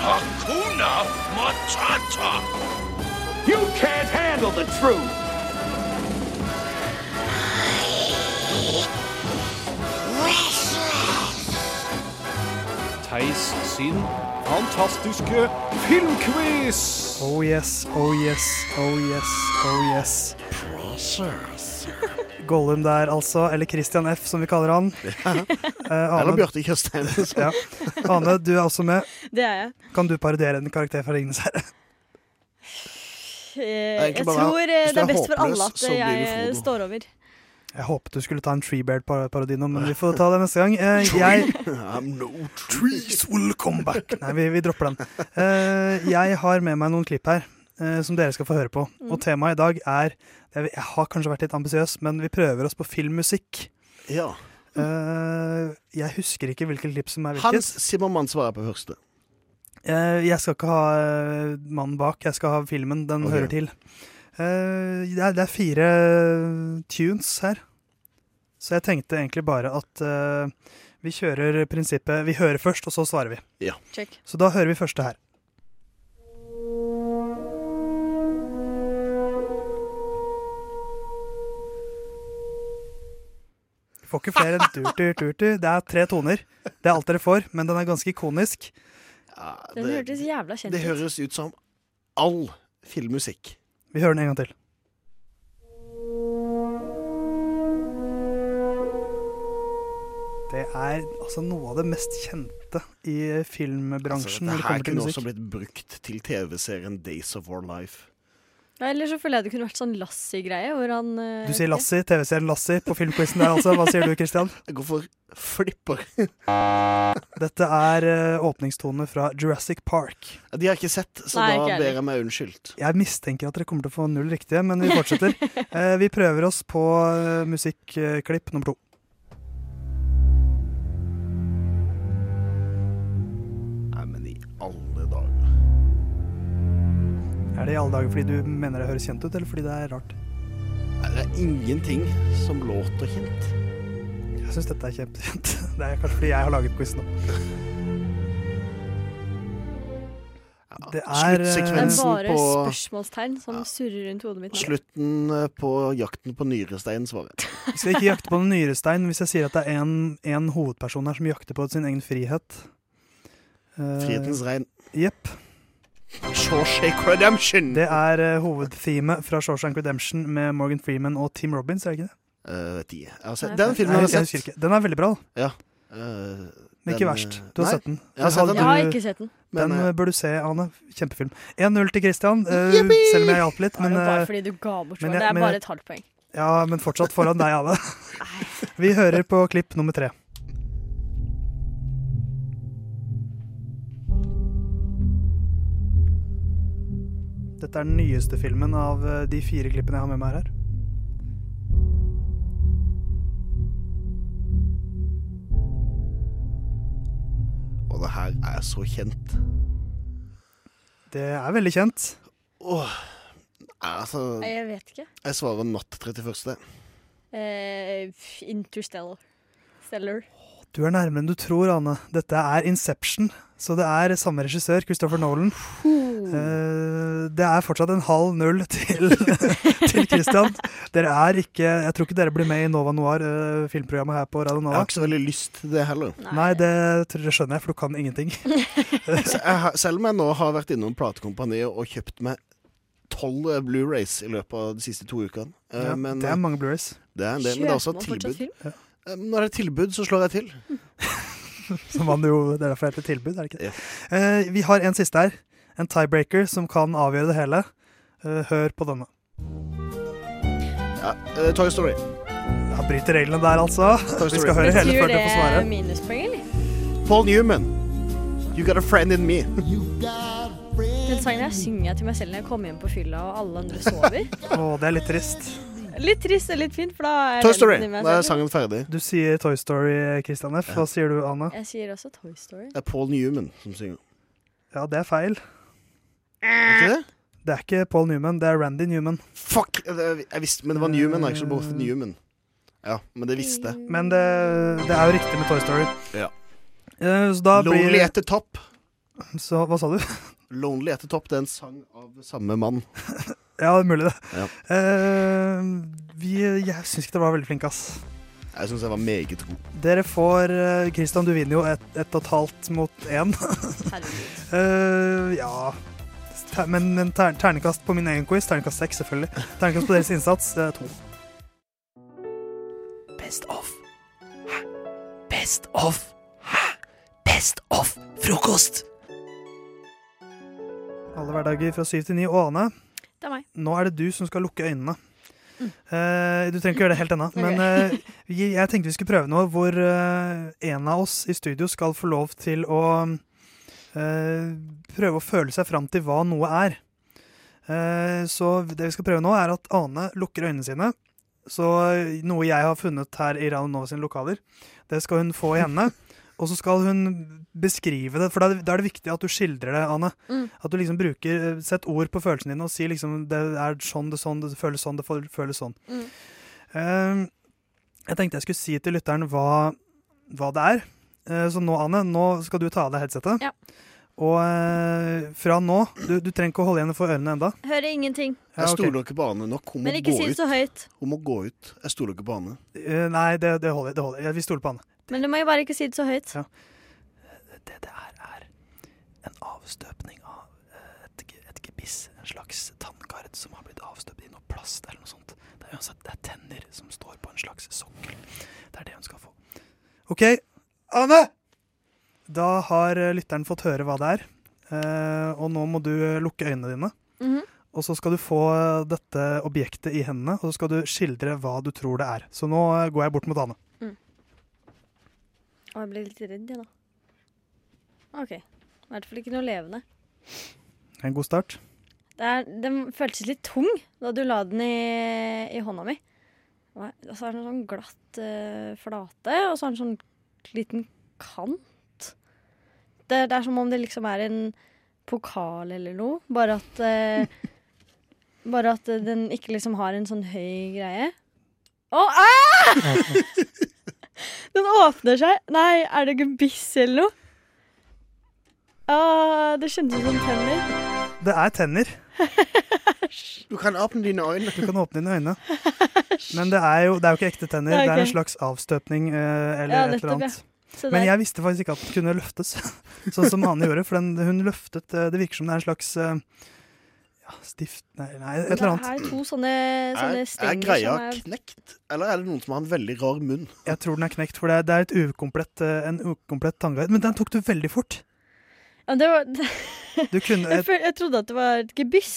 Hakuna Matata. You can't handle the truth. Theis sin fantastiske filmquiz! Oh yes, oh yes, oh yes, oh yes. Gollum der, altså. Eller Christian F, som vi kaller han. Eh, Ane- Eller Bjarte Tjøstheim. Ja. Ane, du er også med. Det er jeg. Kan du parodiere en karakter fra Ringenes herre? Eh, Jeg tror eh, hvis det er er best for alle at jeg står over. Jeg håpet du skulle ta en Treebeard-parodi nå, men vi får ta det neste gang. Eh, jeg I'm no trees will come back. Nei, vi, vi dropper den. Eh, jeg har med meg noen klipp her eh, som dere skal få høre på. Mm. Og temaet i dag er Jeg jeg har kanskje vært litt ambisiøs, men vi prøver oss på filmmusikk. Ja. Eh, jeg husker ikke hvilket klipp som er hvilket. Hans Zimmermann svarer på første. Eh, jeg skal ikke ha eh, mannen bak, jeg skal ha filmen. Den okay. hører til. Eh, det, er, det er fire tunes her. Så jeg tenkte egentlig bare at eh, vi kjører prinsippet Vi hører først, og så svarer vi. Ja. Check. Så da hører vi første her. Får ikke flere enn tur, tur, tur, tur. Det er tre toner. Det er alt dere får, men den er ganske ikonisk. Den hørtes jævla kjent Det høres ut som all filmmusikk. Vi hører den en gang til. Det er altså noe av det mest kjente i filmbransjen. Altså, dette det her til kunne også blitt brukt til TV-serien Days of Our Life. Ja, Eller så føler jeg det kunne vært sånn Lassie-greie, hvor han Uh, Du sier Lassie, TV-serien Lassie på filmquizen der, altså. Hva sier du, Christian? Jeg går for flipper. Dette er uh, åpningstonene fra Jurassic Park. De har jeg ikke sett, så Nei, da ber jeg meg unnskyldt. Jeg mistenker at dere kommer til å få null riktige, men vi fortsetter. uh, vi prøver oss på eh, musikklipp nummer to. Er det i alle dager fordi du mener det høres kjent ut, eller fordi det er rart? Nei, Det er ingenting som låter kjent. Jeg syns dette er kjempekjent. Det er kanskje fordi jeg har laget quizen nå. Det er eh, Det er bare spørsmålstegn som surrer rundt hodet mitt nå. Slutten eh, på jakten på nyrestein, svarer jeg. Vi skal ikke jakte på en nyrestein hvis jeg sier at det er en hovedperson her som jakter på sin egen frihet. Eh, Frihetens regn. Jepp. Shawshank Redemption! Det er uh, hovedthemet fra Shawshank Redemption med Morgan Freeman og Tim Robbins, er det ikke det? Uh, vet ikke. Jeg har sett. Den filmen har jeg jeg sett. Den er veldig bra. da. Ja. Uh, Men ikke den, verst. eh, Du har nei, sett den. Jeg har sett den. Jeg har ikke sett den. Den Men, eh, eh, bør du se, Ane. Kjempefilm. 1-0 til Christian, uh, selv om jeg hjalp litt. Det er jo bare eh, fordi du ga bort men svaret. jeg- Det er bare et halvt poeng. ja, men fortsatt foran deg, Ane. Vi hører på klipp nummer tre. Dette er den nyeste filmen av eh, de fire klippene jeg har med meg her. Og det her er så kjent. Det er veldig kjent. Åh, altså Jeg vet ikke. Jeg svarer natt 31. Eh, Interstellar. Stellar. Du er nærmere enn du tror, Anne. Dette er Inception, så det er samme regissør, Christopher Nolan. Uh, det er fortsatt en halv null til, til Christian. Dere er ikke Jeg tror ikke dere blir med i Nova Noir, uh, filmprogrammet her på Radio Nova. Jeg har ikke så veldig lyst til det heller. Nei, det tror jeg skjønner jeg, for du kan ingenting. Jeg har, selv om jeg nå har vært innom platekompaniet og kjøpt meg tolv eh, Blu-rays i løpet av de siste to ukene Uh, Ja, men, det er mange Blu-rays. Det er en del, men det er også et tilbud. film? Eh, Når det er tilbud, så slår jeg til. Som man jo, det er derfor det heter tilbud, er det ikke det? Eh, vi har en siste her. En tiebreaker som kan avgjøre det hele. Eh, hør på denne. Ja, uh, Toy Story. Ja, bryter reglene der, altså. Vi skal høre hele før dere får svare. minuspoeng, eller? Paul Newman. You got a friend in me. Den sangen her synger jeg til meg selv når jeg kommer hjem på fylla og alle andre sover. Å, det er litt trist. Litt trist og litt fint, for da er Toy Story. Da er sangen ferdig. Du sier Toy Story, Christian F. Hva sier du, Anne? Jeg sier også Toy Story. Det er Paul Newman som synger. Ja, det er feil. Er ikke det? Det er ikke Paul Newman, det er Randy Newman. Fuck! Jeg visste, men det var Newman. Actually, both Newman. Ja, men det visste jeg. Men det, det er jo riktig med Toy Story. Ja. Eh, Så da blir Lonely at the Top. Så hva sa du? Lonely at the Top, det er en sang av samme mann. Ja, det er mulig, det. Ja. Uh, vi, jeg syns ikke dere var veldig flinke, ass. Jeg syns jeg var meget god. Dere får Kristian, Christian, du vinner jo ett et og et halvt mot én. uh, ja Ter- Men, men ter ternekast på min egen quiz, Ternekast seks, selvfølgelig. Ternekast på deres innsats, eh, to. Best of. Hæ? Best of. Hæ? Best of frokost. Alle hverdager fra syv til ni. Og Ane, Det er meg. nå er det du som skal lukke øynene. Eh, du trenger ikke gjøre det helt ennå, men uh, jeg tenkte vi skulle prøve noe hvor uh, en av oss i studio skal få lov til å prøve å føle seg fram til hva noe er. Så det vi skal prøve nå, er at Ane lukker øynene sine. Så noe jeg har funnet her i Radio Nova sine lokaler, det skal hun få i hendene. Og så skal hun beskrive det, for da er det- da er det viktig at du skildrer det, Anne. Mm. At du liksom bruker Sett ord på følelsene dine og sier liksom det er sånn, det er sånn, det føles sånn, det føles sånn. Mm. Uh, jeg tenkte jeg skulle si til lytteren hva, hva det er. Uh, så nå, Anne, nå skal du ta av deg headsetet. Ja. Og eh, fra nå du, du trenger ikke å holde igjen for ørene enda. Hører ingenting. Ja, Jeg ok. stoler ikke på Ane nok. Hun må Men ikke si det så høyt. Hun må gå ut. Jeg stoler ikke på Ane. Eh, nei, det, det holder. Det holder. Ja, Vi stoler på Anne. Men du må jo bare ikke si det så høyt. Ja. Det det er, er en avstøpning av eh, et, et gebiss. En slags tanngard som har blitt avstøpt i noe plast eller noe sånt. Det er uansett det er tenner som står på en slags sokkel. Det er det hun skal få. OK, Anne! Da har eh, lytteren fått høre hva det er. Eh, og nå må du lukke øynene dine. Mhm. Og så skal du få dette objektet i hendene, og så skal du skildre hva du tror det er. Så nå går jeg bort mot Anne. Og jeg ble litt redd, jeg, da. OK. I hvert fall ikke noe levende. En god start. Det er, den føltes litt tung da du la den i, i hånda mi. Og så er den sånn glatt uh, flate, og så er den sånn liten kant. Det, det er som om det liksom er en pokal eller noe, bare at uh, Bare at den ikke liksom har en sånn høy greie. Å, ah! Den åpner seg. Nei, er det gebiss eller noe? Ah, det kjentes ut som tenner. Det er tenner. Du kan åpne dine øyne. Du kan åpne dine øyne. Men det er jo, det er jo ikke ekte tenner. Ja, Det er en slags avstøpning eh, eller Ja, et eller nettopp, annet. Så Men der. jeg visste faktisk ikke at den kunne løftes, sånn som Ane gjorde. For den, hun løftet eh, Det virker som det er en slags eh, ja, stift Nei, nei et eller annet. Det er to sånne, sånne Er, er greia som er knekt, eller er det noen som har en veldig rar munn? Jeg tror den er knekt, for det er, det er et ukomplett, eh, en ukomplett tannguide. Men den tok du veldig fort. ja, det var, Du kunne jeg, føl- jeg trodde at det var et gebiss.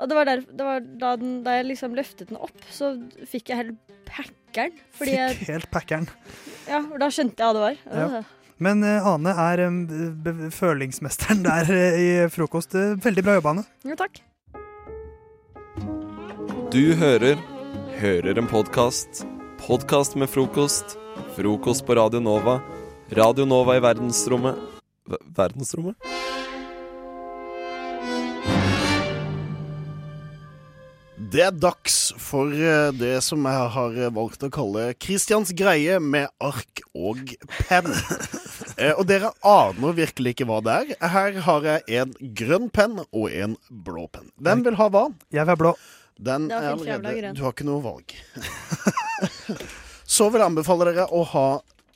Og det var, der, det var da, den, da jeg liksom løftet den opp, så fikk jeg helt packeren. Fordi jeg, Fikk helt packeren. ja, og da skjønte jeg hva det var. Ja. Men uh, Ane er be- følingsmesteren der uh, i frokost. Uh, Veldig bra jobba, Ane. Jo, takk. Du hører Hører en podkast. Podkast med frokost. Frokost på Radio Nova. Radio Nova i verdensrommet v Verdensrommet? Det er dags for eh, det som jeg har valgt å kalle Christians greie med ark og penn. Eh, Og dere aner virkelig ikke hva det er. Her har jeg en grønn penn og en blå penn. Hvem vil ha hva? Jeg vil ha blå. Den Det var er allerede. Du har ikke noe valg. Så vil jeg anbefale dere å ha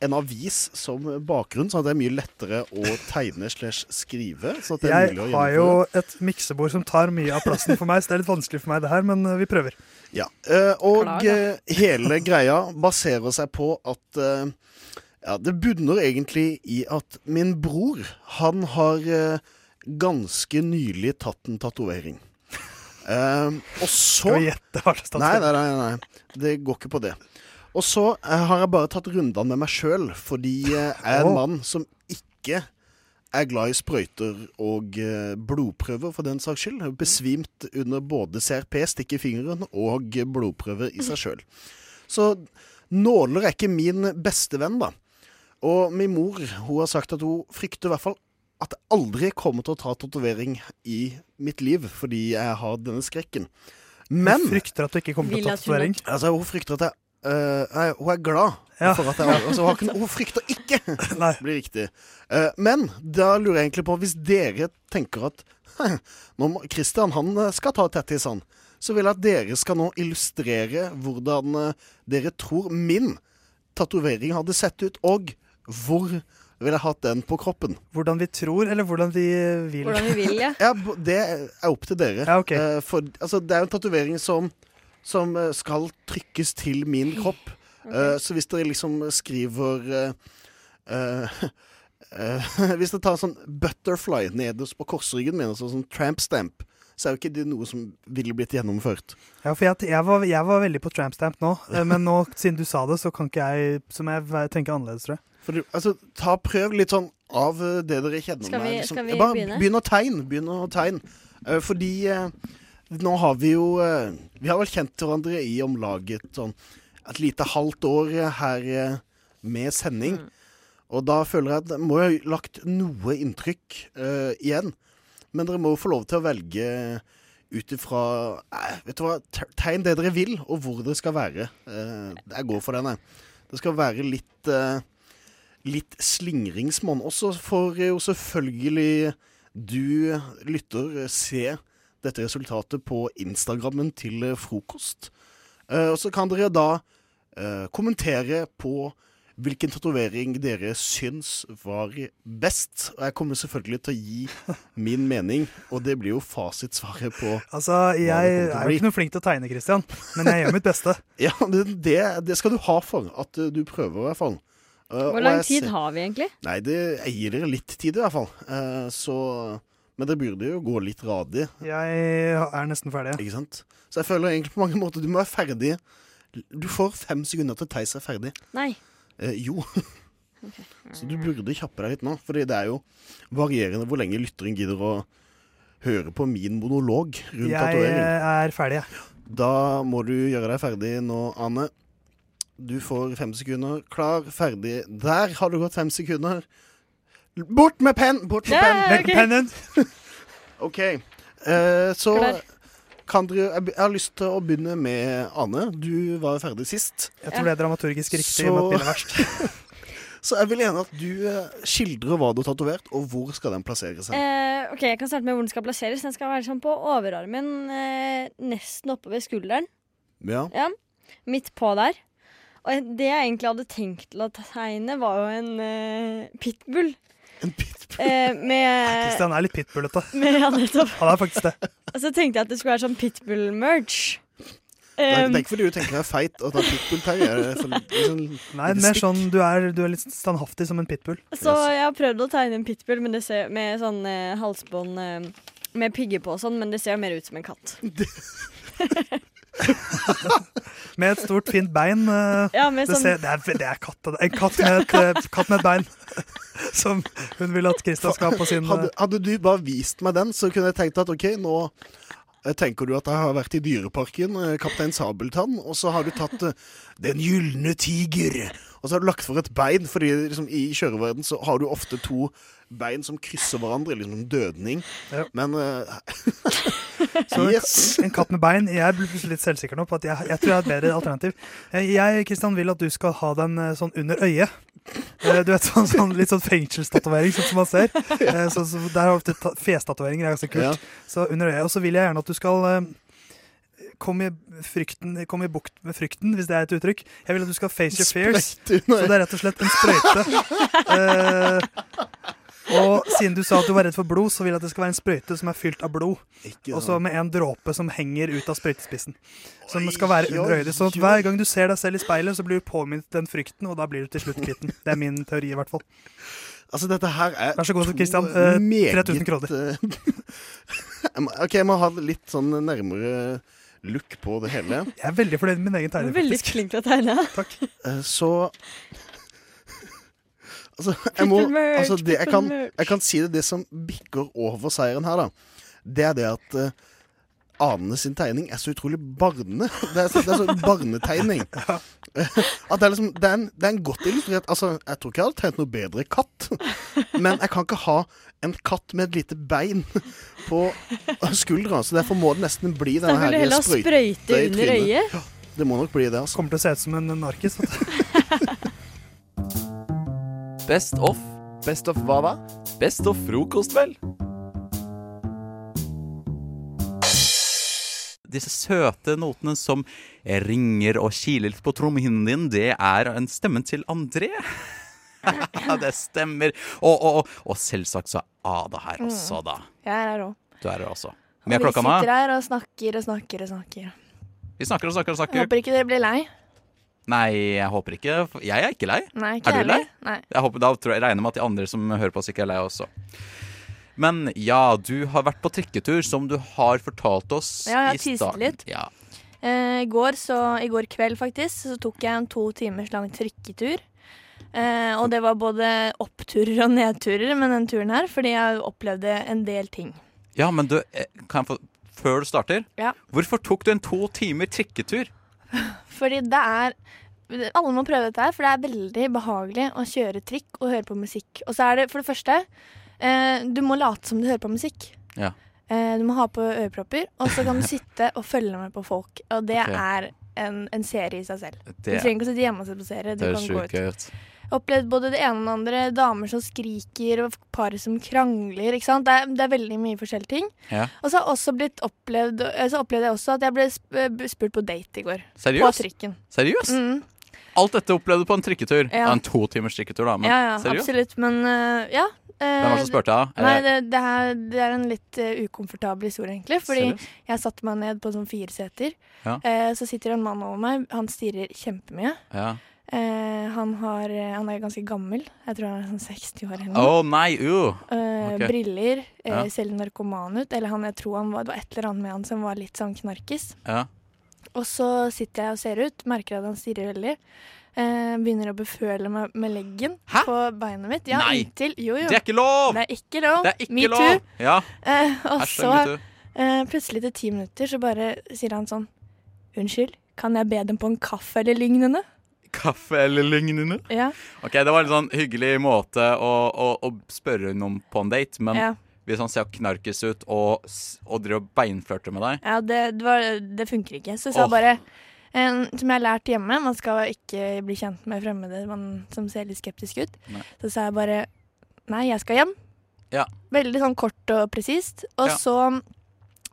en avis som bakgrunn, sånn at det er mye lettere å tegne slash skrive. Så at det er Jeg å har jo et miksebord som tar mye av plassen for meg, så det er litt vanskelig for meg det her, men eh, vi prøver. Ja, eh, og Klar, eh, hele greia baserer seg på at Ja, det bunner egentlig i at min bror, han har ganske nylig tatt en tatovering. Eh, og så Skal vi gjette hva slags Nei, nei, nei, nei. Det går ikke på det. Og så eh, har jeg bare tatt rundene med meg sjøl, fordi eh, jeg er en mann som ikke er glad i sprøyter og eh, blodprøver, for den saks skyld. Besvimt under både CRP, stikk i fingeren, og blodprøver i seg sjøl. Så nåler er ikke min beste venn, da. Og min mor hun har sagt at hun frykter i hvert fall at jeg aldri kommer til å ta tatovering i mitt liv, fordi jeg har denne skrekken. Men Hun frykter at du ikke kommer til å ta tatovering. Altså, hun frykter at jeg Uh, Nei, hun er glad Ja. for at jeg altså, hun, har ikke, hun frykter ikke! blir riktig. Uh, men da lurer jeg egentlig på, hvis dere tenker at når Christian han eh, skal ta tattis, han, så vil jeg at dere skal nå illustrere hvordan dere tror min tatovering hadde sett ut, og hvor ville jeg hatt den på kroppen. Hvordan vi tror, eller hvordan vi vil. ja, ja det er opp til dere. Eh, for altså, det er jo en tatovering som, som eh, skal trykkes til min kropp. Eh, så hvis dere liksom skriver uh, uh, eh, Hvis dere tar en sånn butterfly nederst på korsryggen min, altså sånn tramp stamp, så er jo ikke det noe som ville blitt gjennomført. Ja, for jeg, jeg, var, jeg var veldig på tramp stamp nå, men nå, siden du sa det, så kan ikke jeg Så må jeg tenker tenke annerledes, tror jeg. For altså, ta Prøv litt sånn av eh, det dere kjenner Skal vi- med. liksom. skal vi Bare begynne? begynn å tegne. Begynn å tegne. Eh, fordi uh, nå har vi jo uh, Vi har vel kjent hverandre i om lag sånn et lite halvt år her med sending. Og da føler jeg at jeg må ha lagt noe inntrykk igjen. Men dere må jo få lov til å velge ut ifra Vet du hva, tegn det dere vil, og hvor det skal være. Jeg går for den, jeg. Det skal være litt Litt slingringsmonn. Og så får jo selvfølgelig du lytter se dette resultatet på Instagrammen til eh, frokost. Eh, og så kan dere da eh, kommentere på hvilken tatovering dere syns var best. Og jeg kommer selvfølgelig til å gi min mening, og det blir jo fasitsvaret på Altså, jeg er jo ikke noe flink til å tegne, Christian, men jeg gjør mitt beste. Ja, det, det, skal du ha for. At du prøver, i hvert fall. Eh, Hvor lang tid ser- har vi egentlig? Nei, det, eier dere litt tid, i hvert fall. Uh, så Men det burde jo gå litt radig. Jeg er nesten ferdig. Ikke sant? Så jeg føler egentlig på mange måter du må være ferdig. Du får fem sekunder til Theis er ferdig. Nei. Eh, jo. Så du burde kjappe deg litt nå, Fordi det er jo varierende hvor lenge lytteren gidder å høre på min monolog rundt Jeg tatovering. eh, er ferdig, jeg. Da må du gjøre deg ferdig nå, Anne. Du får fem sekunder. Klar, ferdig. Der har du gått fem sekunder. Bort med penn! Bort med penn! okay. pennen! OK. Uh, så kan dere Jeg jeg har lyst til å begynne med Ane. Du var ferdig sist. Jeg tror det er dramaturgisk riktig, Så, med at er verst. så jeg vil gjerne at du eh, skildrer hva du har tatovert, og hvor skal den plassere seg. Eh, ok, Jeg kan starte med hvor den skal plasseres. Den skal være sånn på overarmen, uh, nesten oppe ved skulderen. Ja. Ja, Midt på der. Og det jeg egentlig hadde tenkt til å tegne, var jo en uh, pitbull. En pitbull? Eh, med Kristian er litt pitbullete. med, ja, nettopp. Han er faktisk det. Og så tenkte jeg at det skulle være sånn pitbull-merch. Det er, det ikke fordi du tenker er feit og tar pitbull terrier. det er for- liksom Nei, mer sånn du er, du er litt standhaftig som en pitbull. Så jeg har prøvd å tegne en pitbull men det ser, med sånn eh, halsbånd eh, med pigger på og sånn, men det ser mer ut som en katt. Med et stort, fint bein. eh, Ja, sånn- ser, det, er, det er katt. En katt med et, eh, katt med et bein. Som hun vil at Christian skal ha på sin hadde, eh, hadde du bare vist meg den, så kunne jeg tenkt at OK, nå tenker du at jeg har vært i Dyreparken, Kaptein Sabeltann, og så har du tatt Den gylne tiger, og så har du lagt for et bein, fordi liksom, i kjøreverden så har du ofte to bein som krysser hverandre, liksom en dødning. Men uh, Så en, Yes. en katt med bein. Jeg blir plutselig litt selvsikker nå på at jeg, jeg tror jeg har et bedre alternativ. Jeg, Kristian, vil at du skal ha den eh, sånn under øyet. Eh, Du vet, sånn, sånn Litt sånn fengselstatovering, sånn som man ser. Så, så der har du ofte festatoveringer, er ganske kult. Ja. Så under øyet. Og så vil jeg gjerne at du skal Kom i, frykten, komme i bukt med frykten, hvis det er et uttrykk. Jeg vil at du skal face your fears. Så det er rett og slett en sprøyte. Eh, og siden du sa at du var redd for blod, så vil jeg at det skal være en sprøyte som er fylt av blod. Og så med en dråpe som henger ut av sprøytespissen. Som skal være under øyet. Så at hver gang du ser deg selv i speilet, så blir du påminnet den frykten, og da blir du til slutt kvitt den. Det er min teori, i hvert fall. Altså, dette her er Vær så god, Kristian. Christian. Eh, 3000 kroner. eh, jeg må- OK, jeg må ha litt sånn nærmere look på det hele. Jeg er veldig fornøyd med min egen tegning. veldig flink til å tegne. Takk. Så Altså, jeg må altså, det, jeg, kan, jeg kan si det, det som bikker over seieren her, da. Det er det at uh, Ane sin tegning er så utrolig barne. Det er, så- det er så barnetegning. At det er liksom det er, en, det er en godt illustrert Altså, jeg tror ikke jeg hadde tegnet noe bedre katt. Men jeg kan ikke ha en katt med et lite bein på skuldra, så derfor må det nesten bli denne her sprøyte sprøyte i trynet. Ja, det må nok bli det, altså. Kommer til å se ut som en narkis. Best of. Best of hva da? Best of frokost, vel? Disse søte notene som ringer og kiler litt på trommehinnen din, det er en stemmen til André. Det stemmer. Og, og, og, og selvsagt så er Ada her Mm. også, da. Jeg er her òg. Du er her også. Og Mye er vi klokka sitter her og snakker og snakker og snakker. Vi snakker og snakker og snakker. Jeg håper ikke dere blir lei. Nei, jeg håper ikke. Jeg er ikke lei. Nei, ikke er du lei? Nei. Jeg håper, da tror jeg, regner med at de andre som hører på oss, ikke er lei også. Men ja, du har vært på trikketur, som du har fortalt oss Ja, jeg har i starten. litt. Ja. Eh, I går, så, I går kveld faktisk, så tok jeg en to timers lang trikketur. Eh, og det var både oppturer og nedturer med den turen her, fordi jeg opplevde en del ting. ja, men du, eh, kan jeg få Før du starter, Ja. hvorfor tok du en to timer trikketur? Fordi det er Alle må prøve dette her, for det er veldig behagelig å kjøre trikk og høre på musikk. Og så er det for det første eh, Du må late som du hører på musikk. Ja. Eh, du må ha på ørepropper, og så kan du sitte og følge med på folk. Og det okay. er en, en serie i seg selv. Du trenger ikke å sitte hjemme og se på serie. Du Det er sjukt gøy. Opplevd både det ene og det andre. Damer som skriker, og par som krangler. Ikke sant? Det, er, det er veldig mye forskjellige ting. Ja. Og så har jeg også blitt opplevd eh, Så opplevde jeg også at jeg ble spurt på date i går. På Seriøst? trikken. Seriøst? Mm. Alt dette opplevde du på en trikketur? Ja. Ja. En to timers trikketur, da. Men ja, ja, seriøst? absolutt. Men uh, ja. eh, Hvem var det som spurte deg? Nei, Eh, det, det, er, det er en litt uh, ukomfortabel historie, egentlig. Fordi Seriøst? jeg satte meg ned på sånn fire seter. Ja. Eh, så sitter en mann over meg. Han stirrer kjempemye. Ja. Eh, han, har, eh, han er ganske gammel. Jeg tror han er sånn 60 år eller noe. nei, uh. Eh. Briller. Eh, Ja. Ser narkoman ut. Eller han, jeg tror han var, det var et eller annet med han som var litt sånn knarkis. Ja. Og så sitter jeg og ser ut, merker at han stirrer veldig. Eh, begynner å beføle meg med leggen på beinet mitt. Ja, Nei! inntil. Jo, jo. Det er ikke lov! Det er ikke lov. Det er ikke Me lov! too. Ja. Eh, og så eh, plutselig etter ti minutter så bare sier han sånn Unnskyld, kan jeg be dem på en kaffe eller lignende? Kaffe eller lignende? Ja. Ok, Det var en sånn hyggelig måte å, å, å spørre noen på en date, men Ja. hvis han ser knarkis ut og, og driver og beinflørter med deg Ja, det, det, var, det funker ikke. Så jeg sa oh. bare en, Som jeg har lært hjemme, man skal ikke bli kjent med fremmede man, som ser litt skeptisk ut. Nei. Så sa jeg bare Nei, jeg skal hjem. Ja. Veldig sånn kort og presist. Og Ja. så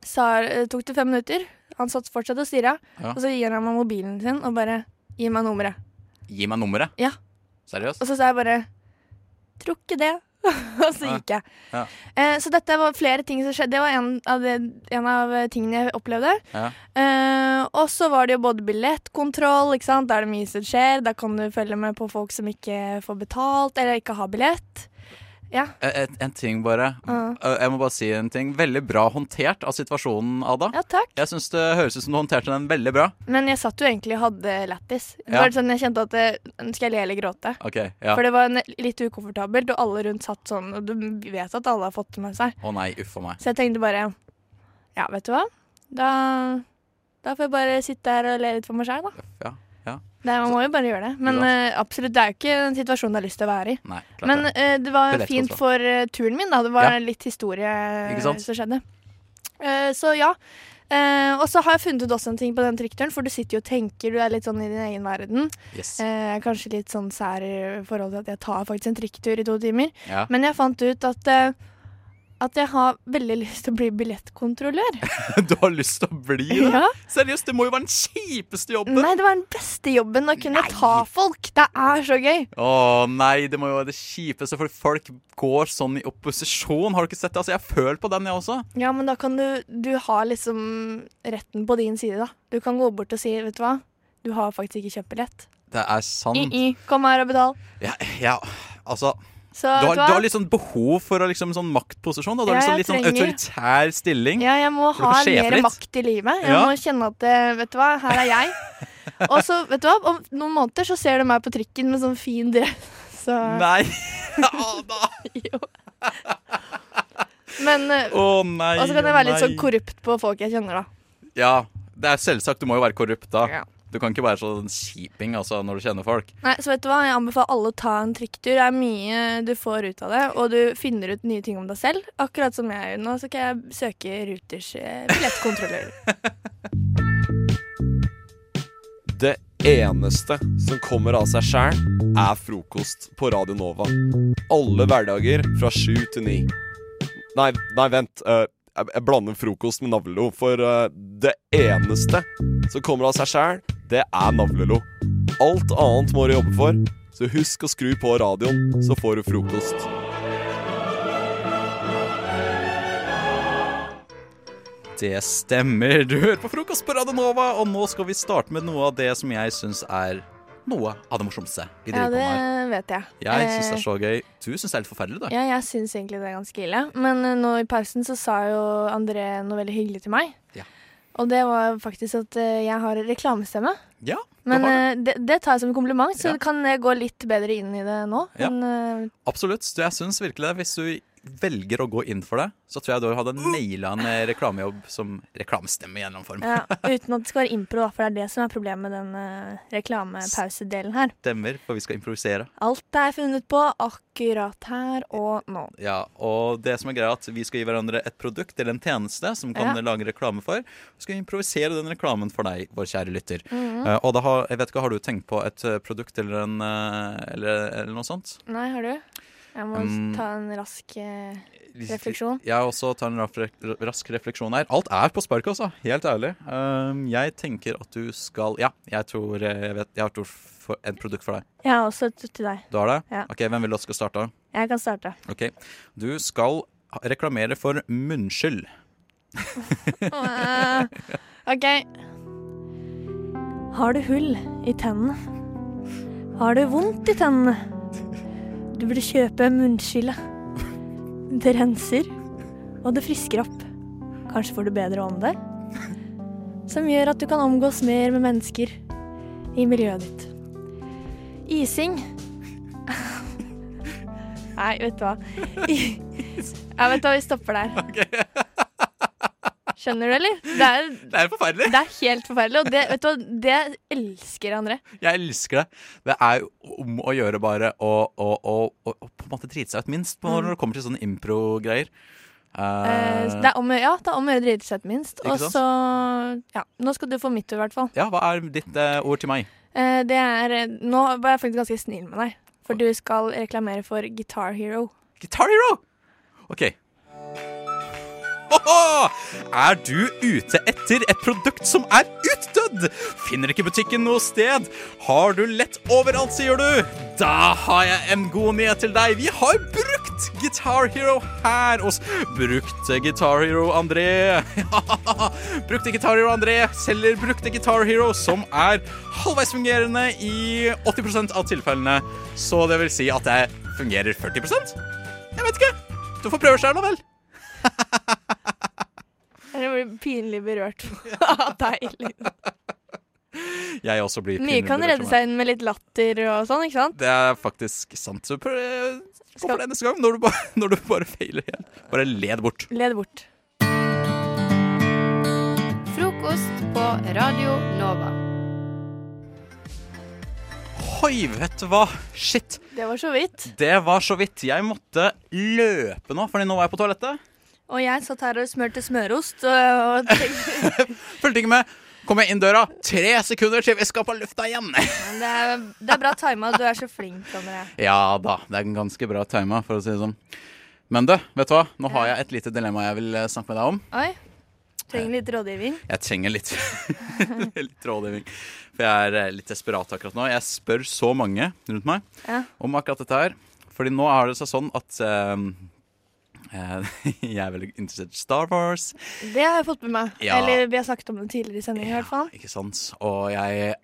sa, tok det fem minutter. Han satt fortsatt og stirra. Ja. Og så gir han meg mobilen sin og bare gir meg nummeret. Gi meg nummeret. Ja. Seriøst? Og så sa jeg bare Tror ikke det. og så gikk jeg. Ja. Eh, så dette var flere ting som skjedde. Det var en av, det, en av eh, tingene jeg opplevde. Ja. Eh, og så var det jo både billettkontroll, ikke sant? da er det mye som skjer. Da kan du følge med på folk som ikke får betalt, eller ikke har billett. Ja. En, en ting bare. Eh, Jeg må bare si en ting. Veldig bra håndtert av situasjonen, Ada. Ja, takk. Jeg syns det høres ut som du håndterte den veldig bra. Men jeg satt jo egentlig og hadde lættis. Det Ja. var sånn, jeg kjente at det, Skal jeg le eller gråte? Okay, ja. For det var en, litt ukomfortabelt, og alle rundt satt sånn. Og du vet at alle har fått det med seg. Å nei, uff meg. Så jeg tenkte bare Ja, vet du hva? Da, da får jeg bare sitte her og le litt for meg sjøl, da. Ja, Det, man må jo bare gjøre det. Men eh, absolutt, det er jo ikke en situasjon du har lyst til å være i. Nei, Men det. eh, det var Billettkontroll. fint for uh, turen min, da. Det var Ja. litt historie som skjedde. Så ja. Og så har jeg funnet ut også en ting på den trikkturen, for du sitter jo og tenker, du er litt sånn i din egen verden. Yes. Kanskje litt sånn sær i forhold til at jeg tar faktisk en trikketur i to timer. Ja. Men jeg fant ut at at jeg har veldig lyst til å bli billettkontrollør. Du har lyst til å bli det? Ja. Seriøst, det må jo være den kjipeste jobben! Nei, det var den beste jobben å kunne ta folk. Det er så gøy. Å nei, det må jo være det kjipeste, for folk går sånn i opposisjon. Har du ikke sett det? Altså, Jeg følt på den, jeg også. Ja, men da kan du Du har liksom retten på din side, da. Du kan gå bort og si, vet du hva, du har faktisk ikke kjøpt billett. Det er sant. I-i, kom her og betal. Ja, ja, altså Så, Du har, du har litt sånn behov for liksom sånn maktposisjon. Da. Du har Ja, liksom litt sånn autoritær stilling. Ja, jeg må ha mer litt. makt i livet. Jeg Ja. må kjenne at eh, Vet du hva, her er jeg. Og så, vet du hva, om noen måneder så ser du meg på trikken med sånn fin dress. Så Nei. jo. Men oh, nei. Og så kan jeg være litt sånn korrupt på folk jeg kjenner, da. Ja, det er selvsagt. Du må jo være korrupt da. Ja. Du kan ikke være sånn kjiping altså, når du kjenner folk. Nei, så vet du hva, Jeg anbefaler alle å ta en trikktur. Det er mye du får ut av det, og du finner ut nye ting om deg selv. Akkurat som jeg gjør nå, så kan jeg søke Ruters eh, billettkontrollør. Det eneste som kommer av seg sjæl, er frokost på Radio Nova. Alle hverdager fra sju til ni. Nei, nei, vent. eh, jeg, blander frokost med navlelo, for uh, det eneste som kommer av seg sjæl, det er navlelo. Alt annet må du jobbe for, så husk å skru på radioen, så får du frokost. Det stemmer. Du hører på Frokost på Radio Nova, og nå skal vi starte med noe av det som jeg syns er noe av det morsomste vi Ja, driver det på med. vet jeg. Jeg syns det Eh, er så gøy. Du syns det er litt forferdelig, da. Ja, jeg syns egentlig det er ganske ille. Men eh, nå i pausen så sa jo André noe veldig hyggelig til meg. Ja. Og det var faktisk at eh, jeg har reklamestemme. Ja, Men har eh, det, det tar jeg som en kompliment, så Ja. kan jeg gå litt bedre inn i det nå. Ja. Men eh, Absolutt. Jeg syns virkelig det. Hvis du velger å gå inn for det, så tror jeg du hadde naila en eh, reklamejobb som reklamestemme i en eller annen form. ja, uten at det skal være impro, for det er det som er problemet med den uh, reklamepausedelen her. Stemmer, for vi skal improvisere. Alt er funnet på akkurat her og nå. Ja, og det som er greia er at Vi skal gi hverandre et produkt eller en tjeneste som kan Ja. lage reklame for. Vi skal improvisere den reklamen for deg, vår kjære lytter. Mhm. Eh, og da har, jeg vet ikke, har du tenkt på et eh, produkt eller, en, eh, eller, eller noe sånt? Nei, har du? Jeg må um, ta en rask eh, refleksjon. Jeg også tar en rask refleksjon her. Alt er på spark, altså. Helt ærlig. Um, jeg tenker at du skal Ja, jeg tror eh, jeg vet, jeg har et, for, et produkt for deg. Jeg har også et til deg. Du har det? Ja. Ok, Hvem vil du at skal starte? Jeg kan starte. Ok, Du skal reklamere for munnskyld. OK. Har du hull i tennene? Har du vondt i tennene? Du burde kjøpe munnskille. Det renser, og det frisker opp. Kanskje får du bedre ånde? Som gjør at du kan omgås mer med mennesker i miljøet ditt. Ising Nei, vet du hva. I- Ja, vet du hva, vi stopper der. Skjønner du, eller? Det er, Det er forferdelig. det er helt forferdelig, og det, vet du hva, det elsker André. Jeg elsker det. Det er om å gjøre bare å, å, å, å, på en måte drite seg ut minst på Mm. når det kommer til sånne impro-greier. Eh, det er om, ja, det er om å gjøre å drite seg ut minst. Og så Ja, nå skal du få mitt ord, i hvert fall. ja, hva er ditt uh, ord til meg? Uh, det er Nå var jeg faktisk ganske snill med deg, for du skal reklamere for Guitar Hero. Guitar Hero! OK. Er du ute etter et produkt som er utdødd? Finner ikke butikken noe sted? Har du lett overalt, sier du? Da har jeg en god nyhet til deg. Vi har brukt Guitar Hero her hos Brukte Guitar Hero André. brukte Guitar Hero André selger brukte Guitar Hero som er halvveis fungerende i 80% av tilfellene. Så det vil si at det fungerer 40 Jeg vet ikke. Du får prøve sjøl, da vel. Jeg blir pinlig berørt av deg. Jeg også blir Mye pinlig kan berørt redde kan redde seg inn med litt latter og sånn, ikke sant? Det er faktisk sant. Så prøv, gå for det neste gang, når du bare, når du bare feiler igjen. Bare led bort. Led bort. Frokost på Radio Nova. Hoi, vet du hva? Shit. Det var så vidt. Det var så vidt. Jeg måtte løpe nå, fordi nå var jeg på toalettet. Og jeg satt her og smurte smørost og Fulgte ikke med. Kom jeg inn døra, tre sekunder til vi skal på lufta igjen. Det er, det er bra tima. Du er så flink, André. Ja da, det er en ganske bra tima, for å si det sånn. Men du, vet du hva? Nå har jeg et lite dilemma jeg vil eh, snakke med deg om. Oi. Trenger litt rådgivning. Jeg trenger litt, litt rådgivning. For jeg er eh, litt desperat akkurat nå. Jeg spør så mange rundt meg Ja. om akkurat dette her. Fordi nå har det seg sånn at eh, eh, jeg er veldig interessert i Star Wars. Det har jeg fått med meg. Ja. Eller vi har snakket om det tidligere i sendingen, i hvert fall. Ikke sant? Og jeg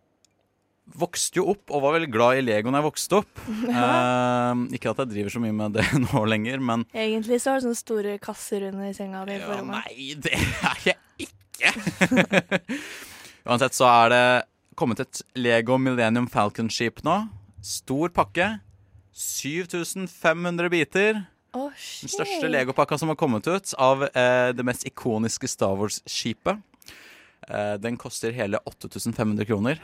vokste jo opp og var veldig glad i Lego når jeg vokste opp. Eh, ikke at jeg driver så mye med det nå lenger, men Egentlig så har du sånne store kasser under senga di. Ja, nei, det er jeg ikke. Uansett så er det kommet et Lego Millennium Falcon-skip nå. Stor pakke. 7500 biter. Å, Den største legopakka som har kommet ut av eh, det mest ikoniske Star Wars-skipet. Eh, den koster hele 8500 kroner.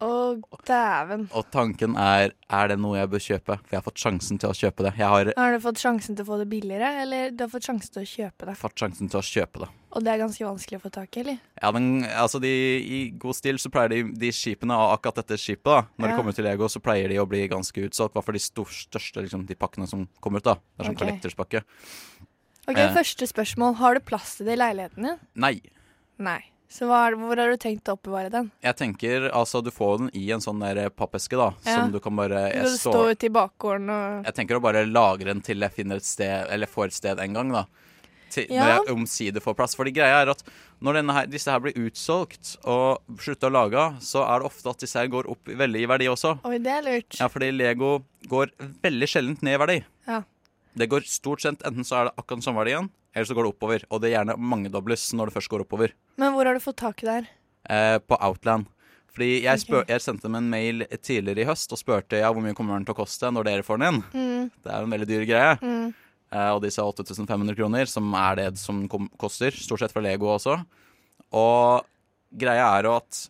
Å, dæven. Og tanken er er det noe jeg bør kjøpe? For jeg har fått sjansen til å kjøpe det. Jeg har Har du fått sjansen til å få det billigere, eller du har fått sjansen til å kjøpe det? fått sjansen til å kjøpe det. Og det er ganske vanskelig å få tak i, eller? Ja, men altså de, I god stil så pleier de, de skipene, og akkurat dette skipet, da når Ja. det kommer til Lego, så pleier de å bli ganske utsolgt. Hva for de stor, største liksom, de pakkene som kommer ut. da Det er sånn Ok. collectors-pakke. Ok, Eh. Første spørsmål. Har du plass til det i leiligheten din? Nei. Nei. Så er hvor har du tenkt å oppbevare den? Jeg tenker altså du får den i en sånn der pappeske, da. Ja. Som du kan bare jeg Du står- står ute i bakgården og Jeg tenker å bare lagre den til jeg finner et sted, eller får et sted en gang, da. Til, Ja. Når jeg omsider får plass. Fordi greia er at når her, disse her blir utsolgt og slutter å lage, så er det ofte at disse her går opp veldig i verdi også. Oi, det er lurt. Ja, fordi Lego går veldig sjelden ned i verdi. Ja. Det går stort sett enten så er det akkurat samme verdien, eller så går det oppover. Og det er gjerne mangedobles når det først går oppover. Men hvor har du fått tak i det her? Eh, på Outland. Fordi jeg, spør, okay. jeg sendte dem en mail tidligere i høst og spurte ja, hvor mye kommer den til å koste når dere får den inn. Mm. Det er jo en veldig dyr greie. Mm. Eh, og de sa 8500 kroner, som er det som kom, koster. Stort sett fra Lego også. Og greia er jo at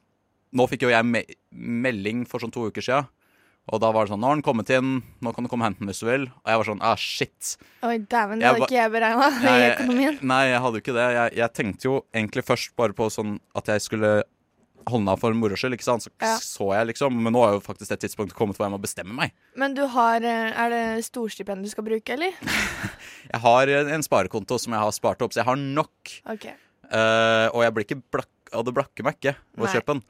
Nå fikk jo jeg me melding for sånn to uker sia. Og da var det sånn Nå har den kommet inn, nå kan du komme og hente den hvis du vil. Og jeg var sånn ah, shit. Oi, dæven, det Jeg hadde ikke jeg beregna i økonomien. Nei, jeg hadde jo ikke det. Jeg, jeg tenkte jo egentlig først bare på sånn at jeg skulle holde den av for moro skyld, ikke sant. Så Ja. så jeg liksom. Men nå er jo faktisk det tidspunktet kommet hvor jeg må bestemme meg. Men du har eh, Er det storstipend du skal bruke, eller? Jeg har en sparekonto som jeg har spart opp, så jeg har nok. OK. Uh, og jeg blir ikke blakk, og det blakker meg ikke å kjøpe den.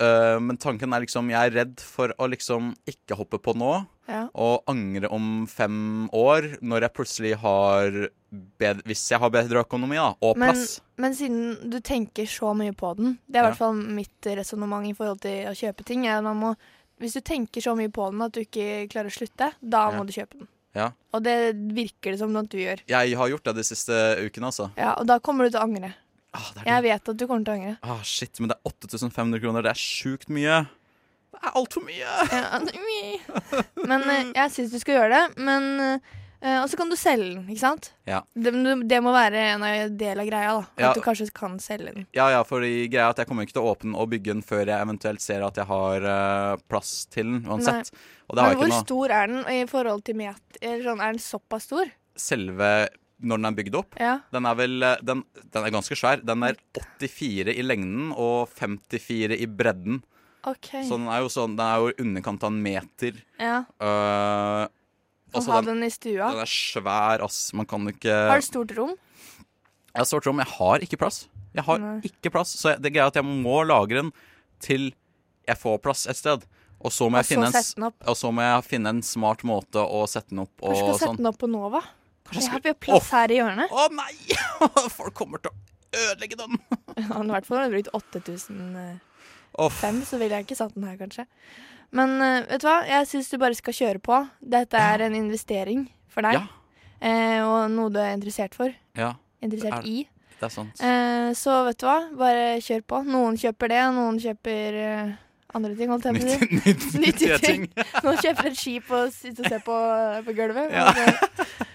Eh, men tanken er liksom Jeg er redd for å liksom ikke hoppe på nå Ja. og angre om fem år, når jeg plutselig har bedre, Hvis jeg har bedre økonomi da, og Men, plass. men siden du tenker så mye på den Det er i Ja. hvert fall mitt resonnement i forhold til å kjøpe ting. Man må, hvis du tenker så mye på den at du ikke klarer å slutte, da Ja. må du kjøpe den. Ja. Og det virker det som at du gjør. Jeg har gjort det de siste ukene, altså. Ja, Og da kommer du til å angre. Jeg vet at du kommer til å angre. Ah, shit, men det er 8500 kroner. Det er sjukt mye. Det er altfor mye. Ja, det er mye. Men eh, jeg syns du skal gjøre det. Men eh, Og så kan du selge den, ikke sant? Ja. Det, det må være en del av greia, da. At Ja. du kanskje kan selge den. Ja, ja, fordi greia er at jeg kommer ikke til å åpne og bygge den før jeg eventuelt ser at jeg har uh, plass til den uansett. Det Men hvor noe... stor er den i forhold til meter? Sånn, er den såpass stor? Selve når den er bygd opp, Ja. den er vel eh, den, den er ganske svær. Den er 84 i lengden og 54 i bredden. Okay. Så den er jo sånn Den er jo underkant av en meter. Ja. Uh, Og ha den i stua. Den er svær, ass. Man kan ikke Har du stort rom? Jeg har stort rom. Jeg har ikke plass. Jeg har Nei. ikke plass. Så jeg- det greia at jeg må lagre den til jeg får plass et sted. Og så må, Og jeg så finne, en, sette den og så må jeg finne en smart måte å sette den opp og Kanskje du skal sette sånn. den opp på Nova? Kanskje Ja, vi har plass oh. her i hjørnet. Å nei! Folk kommer til å ødelegge den. Ja, I hvert fall har du brukt 8005, oh. så ville jeg ikke satt den her, kanskje. Men uh, vet du hva, jeg syns du bare skal kjøre på. Dette er en investering for deg. Ja. Eh, og noe du er interessert for. Ja. Interessert det er, i. Det er sant. Eh, så vet du hva, bare kjør på. Noen kjøper det, noen kjøper uh, andre ting, holdt jeg på å si. Nytt- nytt- nyttige ting. noen kjøper et skip og sitter og ser på, på gulvet. Ja. Og så-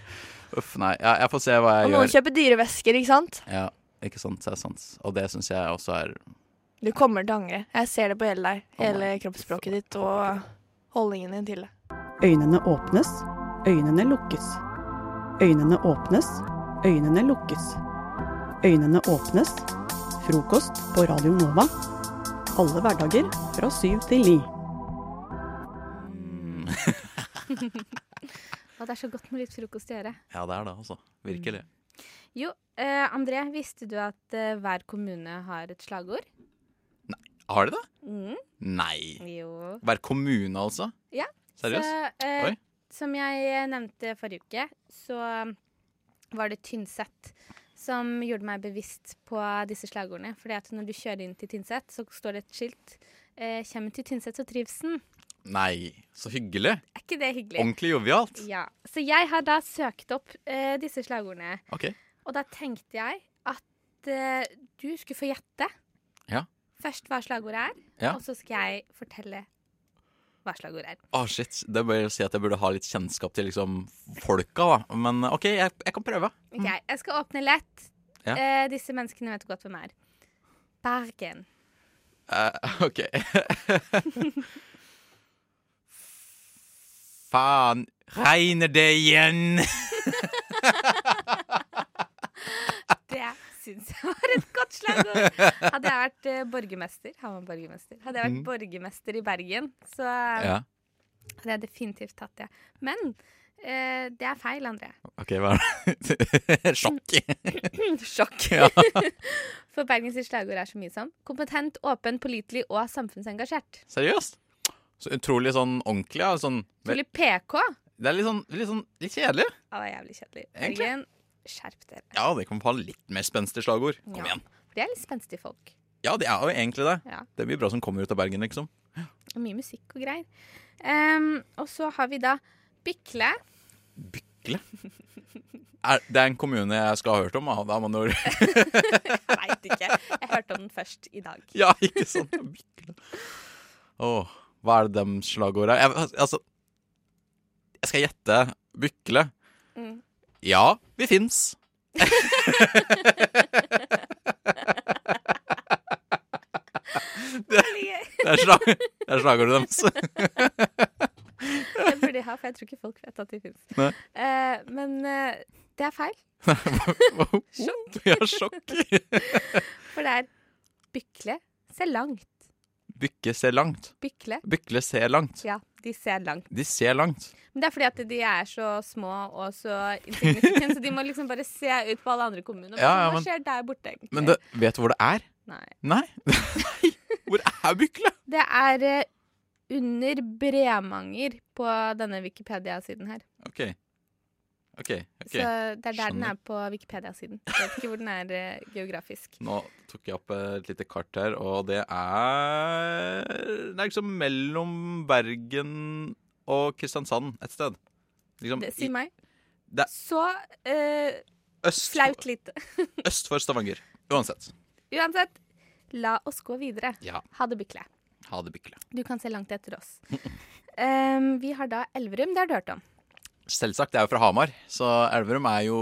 Uff, nei. Ja, jeg får se hva jeg Og jeg noen kjøper dyre vesker, ikke sant? Ja, ikke sant. Det er sant. Og det syns jeg også er Du kommer til å angre. Jeg ser det på hele deg. Hele kroppsspråket ditt og holdningen din til det. Øynene åpnes, øynene lukkes. Øynene åpnes, øynene lukkes. Øynene åpnes. Frokost på Radio Nova. Alle hverdager fra syv til ni. Det er så godt med litt frokost i øret. Ja, det er det, altså. Virkelig. Jo, eh, André, visste du at eh, hver kommune har et slagord? Har de det? Mm. Nei. Jo. Hver kommune, altså? Ja. Seriøst? Eh, Som jeg nevnte forrige uke, så var det Tynset som gjorde meg bevisst på disse slagordene. Fordi at når du kjører inn til Tynset, så står det et skilt eh, 'Kjem til Tynset så trives den. Nei, så hyggelig. Er ikke det hyggelig? Ordentlig jovialt. Ja. Så jeg har da søkt opp uh, disse slagordene. Ok. Og da tenkte jeg at uh, du skulle få gjette Ja. først hva slagordet er, Ja. og så skal jeg fortelle hva slagordet er. Å, shit. Det bør å si at jeg burde ha litt kjennskap til liksom folka, da. Men OK, jeg, jeg kan prøve. Ok, Jeg skal åpne lett. Ja. Eh, disse menneskene vet godt hvem er. Bergen. Eh, OK. Faen. Regner det igjen? Det syns jeg var et godt slagord. Hadde jeg vært eh, borgermester Han var borgermester. Hadde jeg vært Mm. borgermester i Bergen, så Ja. hadde jeg definitivt tatt det. Men eh, det er feil, André. OK, hva? Sjokk. Sjokk. For Bergens slagord er så mye som kompetent, åpen, pålitelig og samfunnsengasjert. Seriøst? Så utrolig sånn ordentlig, ja. Sånn, Selvfølgelig PK. det er litt sånn, litt sånn litt kjedelig. Ja, det er jævlig kjedelig. Egentlig. Bergen, skjerp dere. Ja, det kan få ha litt mer spenstig slagord. Kom Ja. igjen. For de er litt spenstige folk. Ja, det er jo egentlig det. Ja. Det er mye bra som kommer ut av Bergen, liksom. Og mye musikk og greier. Um, og så har vi da Bykle. Bykle? Er, det er en kommune jeg skal ha hørt om, da. man jo Jeg veit ikke. Jeg hørte om den først i dag. Ja, ikke sant? Bykle. Åh, hva er det dem slagordet er? Jeg, altså Jeg skal gjette Bykle. Mm. Ja, vi fins. det, det er, slag, det er slagordet deres. Det burde de ha, for jeg tror ikke folk vet at de fins. Uh, men uh, det er feil. Sjokk. Ja, sjokk. For det er Bykle ser langt. Bykke ser langt. Bykle. Bykle ser langt. Ja, de ser langt. De ser langt. Men det er fordi at de er så små og så insignifikante, så de må liksom bare se ut på alle andre kommuner. Ja, Ja, men, Hva skjer der borte, egentlig? Men det, vet du hvor det er? Nei. Nei? Hvor er Bykle? Det er eh, under Bremanger på denne Wikipedia-siden her. OK. OK. ok. Så det er der den er på Wikipedia-siden. Vet ikke hvor den er uh, geografisk. Nå tok jeg opp et lite kart her, og det er Det er liksom mellom Bergen og Kristiansand et sted. Liksom Det sier i- meg. Det Så uh, Øst- flaut lite. øst for Stavanger. Uansett. Uansett, la oss gå videre. Ja. Ha det, Bykle. Ha det, Bykle. Du kan se langt etter oss. um, vi har da Elverum. Det har du hørt om. Selvsagt, det er jo fra Hamar, så Elverum er jo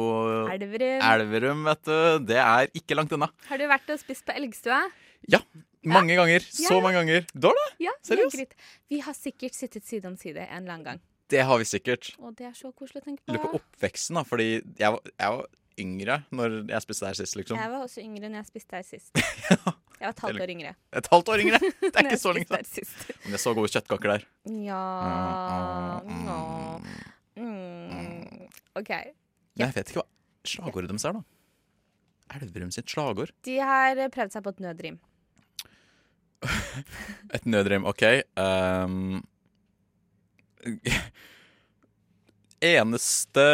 Elverum. Elverum, vet du. Det er ikke langt unna. Har du vært og spist på Elgstua? Ja. Mange ganger. Så Ja. mange ganger. Du har det? Ja, Seriøst? Vi har sikkert sittet side om side en eller annen gang. Det har vi sikkert. Og det er så koselig å tenke på. Lurer på oppveksten, da, fordi jeg var, jeg var yngre når jeg spiste der sist, liksom. Jeg var også yngre når jeg spiste her sist. Jeg var et halvt år yngre. Et halvt år yngre? Det er ikke så lenge siden. Men jeg så gode kjøttkaker der. Ja Nå. Mm. OK. Men jeg vet ikke hva slagordet deres er, da. Elverum sitt slagord? De har prøvd seg på et nødrim. Et nødrim, OK. Um, eneste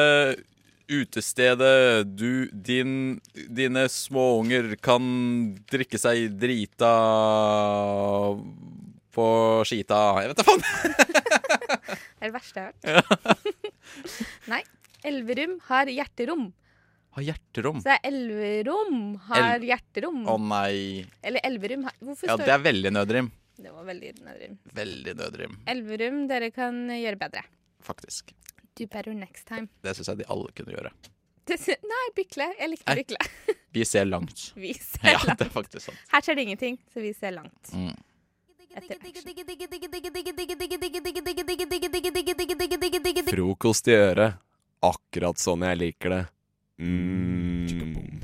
utestedet du, din, dine småunger kan drikke seg drita på skita Jeg vet da faen! Det er det verste jeg har hørt. Nei. Elverum har hjerterom. Har hjerterom. Så det er Elverum har El- hjerterom. Å nei. Eller Elverum har Hvorfor Ja, står det er veldig nødrim. Det var veldig nødrim. Veldig nødrim, Elverum, dere kan gjøre bedre. faktisk. Do better next time. Det syns jeg de alle kunne gjøre. Nei, Bykle. Jeg likte Bykle. Vi ser langt. Vi ser ja, langt. det er faktisk sant. Her skjer det ingenting, så vi ser langt. Mm. Frokost i øret. Akkurat sånn jeg liker det. Mm.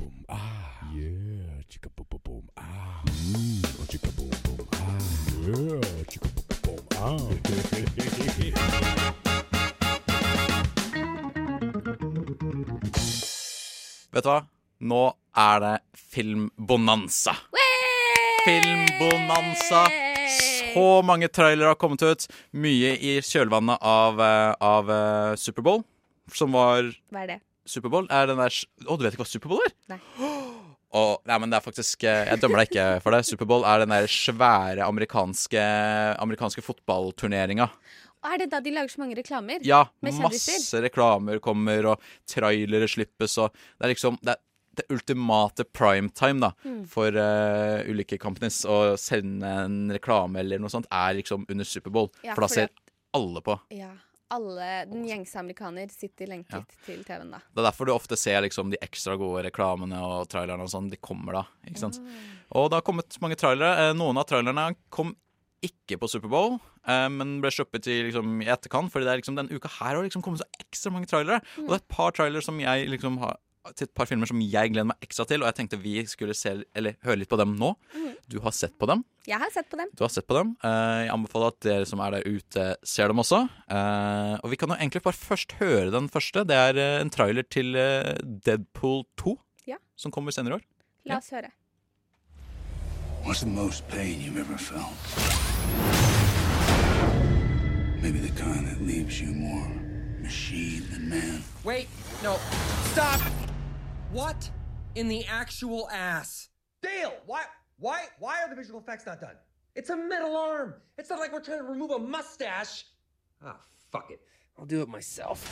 Vet du hva? Nå er det filmbonanza. Filmbonanza. Så mange trailere har kommet ut. Mye i kjølvannet av, eh, av eh, Superbowl, som var Hva er det? Superbowl er den der Å, du vet ikke hva Superbowl er? Nei. Og, nei, men det er faktisk eh, Jeg dømmer deg ikke for det. Superbowl er den der svære amerikanske, amerikanske fotballturneringa. Er det da de lager så mange reklamer? Ja, masse reklamer kommer, og trailere slippes, og det er liksom Det er det ultimate primetime da Mm. for uh, ulike companies. Å sende en reklame eller noe sånt er liksom under Superbowl, Ja, for da ser alle på. Ja. Alle, den gjengse amerikaner sitter lenket Ja. til TV-en da. Det er derfor du ofte ser liksom de ekstra gode reklamene og trailerne og sånn. De kommer da, ikke sant. Og det har kommet mange trailere. Eh, Noen av trailerne kom ikke på Superbowl, eh, men ble sluppet i, liksom, i etterkant. Fordi det er liksom, denne uka her har liksom kommet så ekstra mange trailere. Og det er et par trailere som jeg liksom har til et par filmer som jeg gleder meg ekstra til, og jeg tenkte vi skulle se, eller høre litt på dem nå. Mm. Du har sett på dem. Jeg har sett på dem. Du har sett på dem. Uh, jeg anbefaler at dere som er der ute, ser dem også. Uh, og vi kan jo egentlig bare først høre den første. Det er uh, en trailer til Deadpool 2, Ja. som kommer senere i år. La oss høre. What's the most pain you've ever felt? Maybe the kind that leaves you more machine than man. Wait, no, stop! What in the actual ass? Dale, why, why, why are the visual effects not done? It's a metal arm. It's not like we're trying to remove a mustache. Ah, fuck it. I'll do it myself.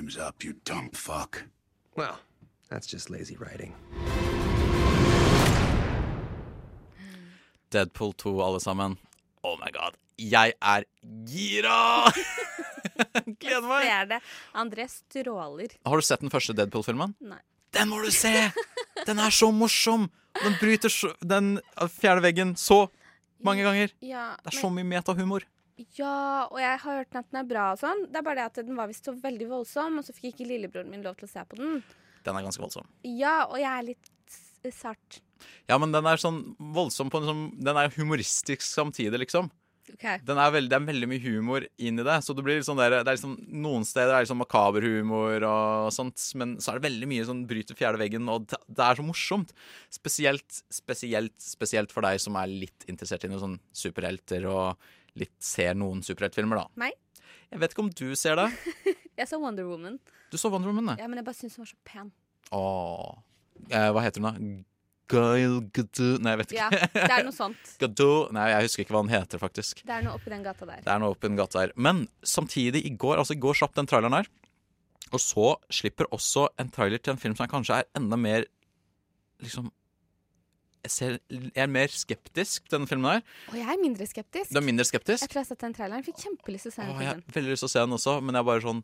Time's up, you dumb fuck. Well, that's just lazy writing. Deadpool 2, alle sammen. Oh my god. Jeg er gira! Gleder meg. Jeg ser det. André stråler. Har du sett den første Deadpool-filmen? Nei. Den må du se! Den er så morsom! Den bryter så, den fjerde veggen så mange ganger. Ja, Det er så mye metahumor. Ja, og jeg har hørt at den er bra og sånn. Det er bare det at den var visst så veldig voldsom, og så fikk ikke lillebroren min lov til å se på den. Den er ganske voldsom. Ja, og jeg er litt sart. Ja, men den er sånn voldsom på en sånn Den er humoristisk samtidig, liksom. Okay. Den er veldig, det er veldig mye humor inn i det. Så det blir sånn der, det er liksom, Noen steder er det sånn makaber humor og sånt, men så er det veldig mye sånn bryter fjerde veggen, og det, det er så morsomt. Spesielt, spesielt, spesielt for deg som er litt interessert i noen sånn superhelter og litt ser noen superheltfilmer, da. Nei. Jeg vet ikke om du ser det. Jeg så Wonder Woman. Du så Wonder Woman, da? Ja, men jeg bare syns hun var så pen. Åh. Eh, hva heter hun, da? Gail Gadot Nei, jeg vet ikke. Ja, det er noe sånt. Gadot Nei, jeg husker ikke hva han heter, faktisk. Det er noe oppi den gata der. Det er noe oppi den gata der. Men samtidig, i går, altså i går slapp den traileren her. Og så slipper også en trailer til en film som kanskje er enda mer Liksom Jeg, ser, jeg er mer skeptisk til denne filmen her. Og jeg er mindre skeptisk. Du er mindre skeptisk? Jeg tror jeg har sett den traileren. Fikk kjempelyst til å se den Åh, jeg har veldig lyst til å se den også, men jeg er bare sånn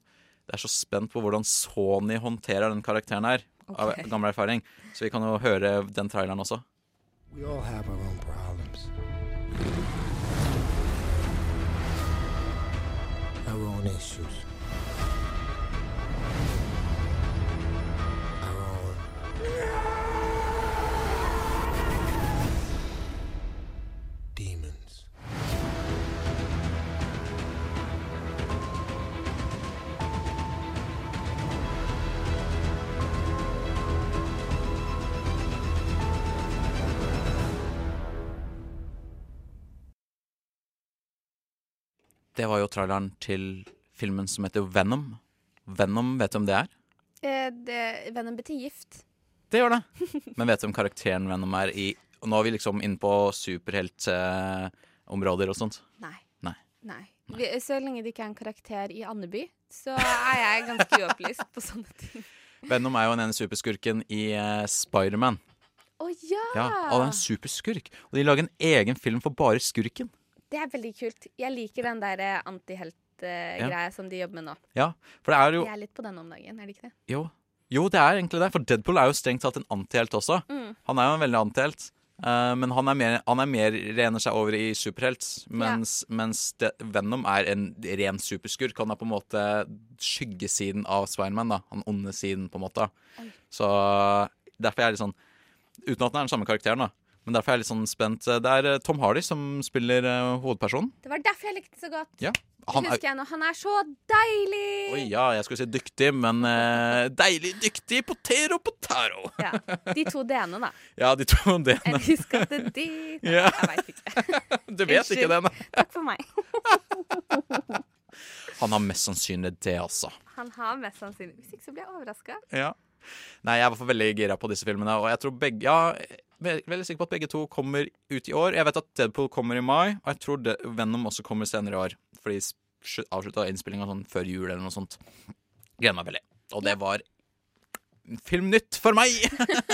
Det er så spent på hvordan Sony håndterer den karakteren her. Av Ok. gammel erfaring. Så vi kan jo høre den traileren også. We all have our own problems. Our own issues. Det var jo traileren til filmen som heter Venom. Venom, vet du om det er? Eh, det, Venom betyr gift. Det gjør det. Men vet du om karakteren Venom er i Og nå er vi liksom inne på superheltområder og sånt. Nei. Nei. Nei. Vi, så lenge det ikke er en karakter i Andeby, så er jeg ganske uopplyst på sånne ting. Venom er jo den ene superskurken i eh, Spiderman. Å ja! Ja, og det er en superskurk. Og de lager en egen film for bare skurken. Det er veldig kult. Jeg liker den der eh, antihelt-greia som de jobber med nå. Ja, for det er jo Jeg er litt på den om dagen, er det ikke det? Jo, jo det er egentlig det. For Deadpool er jo strengt tatt en antihelt også. Mm. Han er jo en veldig antihelt. Uh, men han er, mer, han er mer rener seg over i superhelt, mens, mens det, Venom er en ren superskurk. Han er på en måte skyggesiden av Spiderman, da. Han onde siden, på en måte. Oi. Så derfor er jeg litt sånn Uten at han er den samme karakteren, da. Men derfor er jeg litt sånn spent. Det er eh, Tom Hardy som spiller eh, hovedpersonen. Det var derfor jeg likte det så godt. Ja. Han er. Han er så deilig! Oi, ja, jeg skulle si dyktig, men uh, deilig dyktig potero potaro. Ja, De to d-ene, da. Ja, de to d-ene. Jeg husker at det de Nei, Ja. Jeg veit ikke. Du vet ikke det, nei. Takk for meg. Han har mest sannsynlig det, altså. Han har mest sannsynlig Hvis ikke så blir jeg overraska. Ja. Nei, jeg er i hvert fall veldig gira på disse filmene, og jeg tror begge Ja, veldig sikker på at begge to kommer ut i år. Jeg vet at Deadpool kommer i mai, og jeg tror det, Venom også kommer senere i år. For de avslutta innspillinga sånn før jul eller noe sånt. Gleder meg veldig. Og det var filmnytt for meg!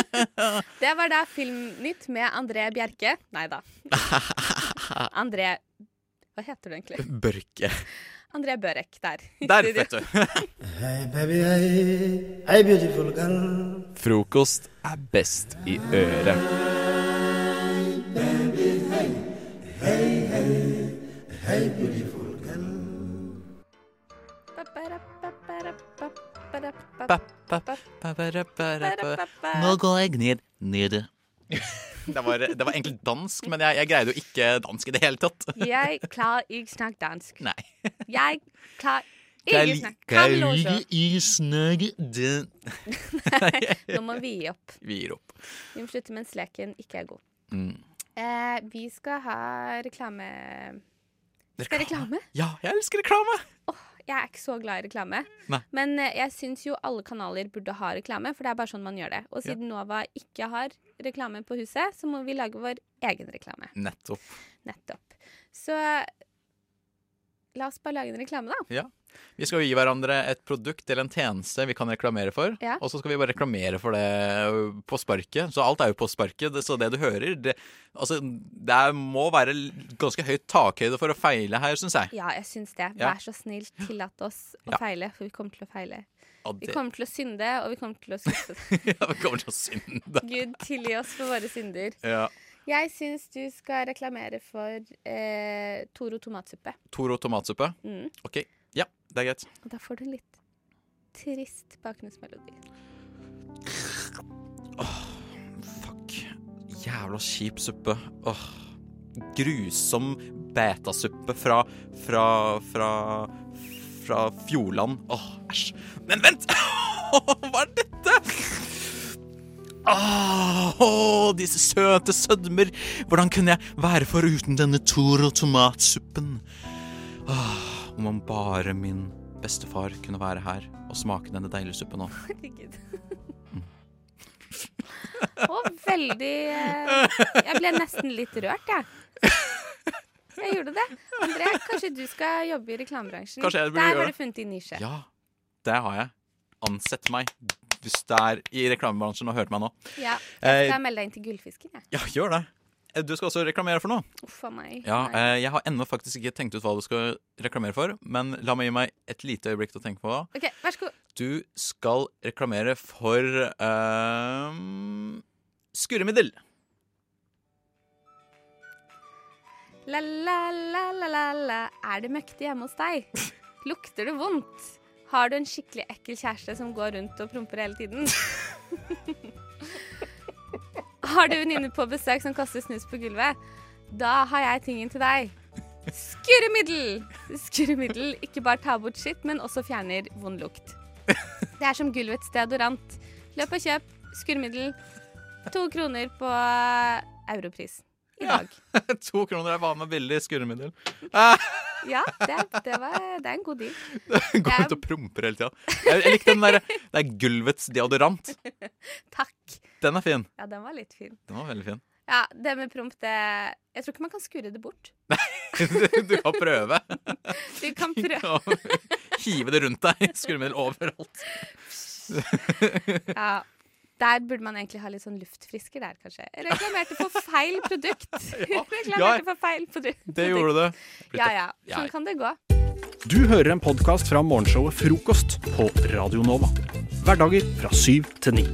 Det var da Filmnytt med André Bjerke. Nei da. André Hva heter du egentlig? Børke. André Børek der. Der, vet du. Hey, baby, hey, hey, beautiful girl. Frokost er best i øret. Hey, hey, hey, beautiful girl. Nå går jeg ned nede. Det var, det var egentlig dansk, men jeg, jeg greide jo ikke dansk i det hele tatt. Jeg klarer ikke snakke dansk. Nei. Jeg klarer ikke snakke Kan låse. ikke snakke Nei, Nå må vi gi opp. Vi gir opp. Vi må slutte mens leken ikke er god. Mm. Eh, vi skal ha reklame Skal reklame? Ja, jeg elsker reklame! Jeg er ikke så glad i reklame. Nei. Men eh, jeg syns jo alle kanaler burde ha reklame, for det er bare sånn man gjør det. Og Ja. siden Nova ikke har reklame på huset, så må vi lage vår egen reklame. Nettopp. Nettopp. Så la oss bare lage en reklame, da. Ja. Vi skal jo gi hverandre et produkt eller en tjeneste vi kan reklamere for. Ja. Og så skal vi bare reklamere for det på sparket. Så alt er jo på sparket. Så det du hører det, altså, det må være ganske høyt takhøyde for å feile her, syns jeg. Ja, jeg syns det. Vær så snill, tillat oss å feile, for vi kommer til å feile. Vi kommer til å synde, og vi kommer til å skuffe. Ja, vi kommer til å synde. Gud, tilgi oss for våre synder. Ja. Jeg syns du skal reklamere for eh, Toro tomatsuppe. Toro tomatsuppe. Mm. OK. Det er greit. Og da får du litt trist bakgrunnsmelodi. Jævla kjip suppe. Åh. Grusom betasuppe fra Fra Fra Fra Fjordland. Åh, æsj. Men vent! Hva er dette? Åh, disse søte sødmer. Hvordan kunne jeg være foruten denne Toro tomatsuppen? Åh, om om bare min bestefar kunne være her og smake denne deilige suppen nå. Herregud. Og veldig eh, Jeg ble nesten litt rørt, jeg. Jeg gjorde det. André, kanskje du skal jobbe i reklamebransjen? Der har det. du funnet din nisje. Ja, det har jeg. Ansett meg hvis du er i reklamebransjen og hørte meg nå. Ja, Eh, jeg skal melde deg inn til Gullfisken, jeg. Ja, gjør det. Eh, Du skal også reklamere for noe. Uff meg. Ja, eh, Jeg har ennå faktisk ikke tenkt ut hva du skal reklamere for, men la meg gi meg et lite øyeblikk til å tenke på hva. OK, vær så god. Du skal reklamere for eh, skurremiddel. La, la, la, la, la, la. Er det møkkete hjemme hos deg? Lukter det vondt? Har du en skikkelig ekkel kjæreste som går rundt og promper hele tiden? Har du venninner på besøk som kaster snus på gulvet? Da har jeg tingen til deg. Skurremiddel! Skurremiddel ikke bare tar bort skitt, men også fjerner vond lukt. Det er som gulvets deodorant. Løp og kjøp skurremiddel. To kroner på europris i dag. to kroner er vanlig billig skurremiddel. Ja, det, det, var, det er en god deal. Går rundt og promper hele tida. Jeg, jeg likte den der Det er gulvets deodorant. Takk. Den er fin. Ja, den var litt fin. Den var veldig fin. Ja, det med promp, det Jeg tror ikke man kan skurre det bort. Nei, Du kan prøve. Du kan prøve. Ja, Hive det rundt deg. Skurremiddel overalt. Ja, der burde man egentlig ha litt sånn luftfrisker der, kanskje. Reklamerte for feil produkt. ja. reklamerte for feil produkt. Det gjorde du. Ja, ja. Ja. Sånn kan det gå. Du hører en podkast fra morgenshowet Frokost på Radio Nova. Hverdager fra syv til ni.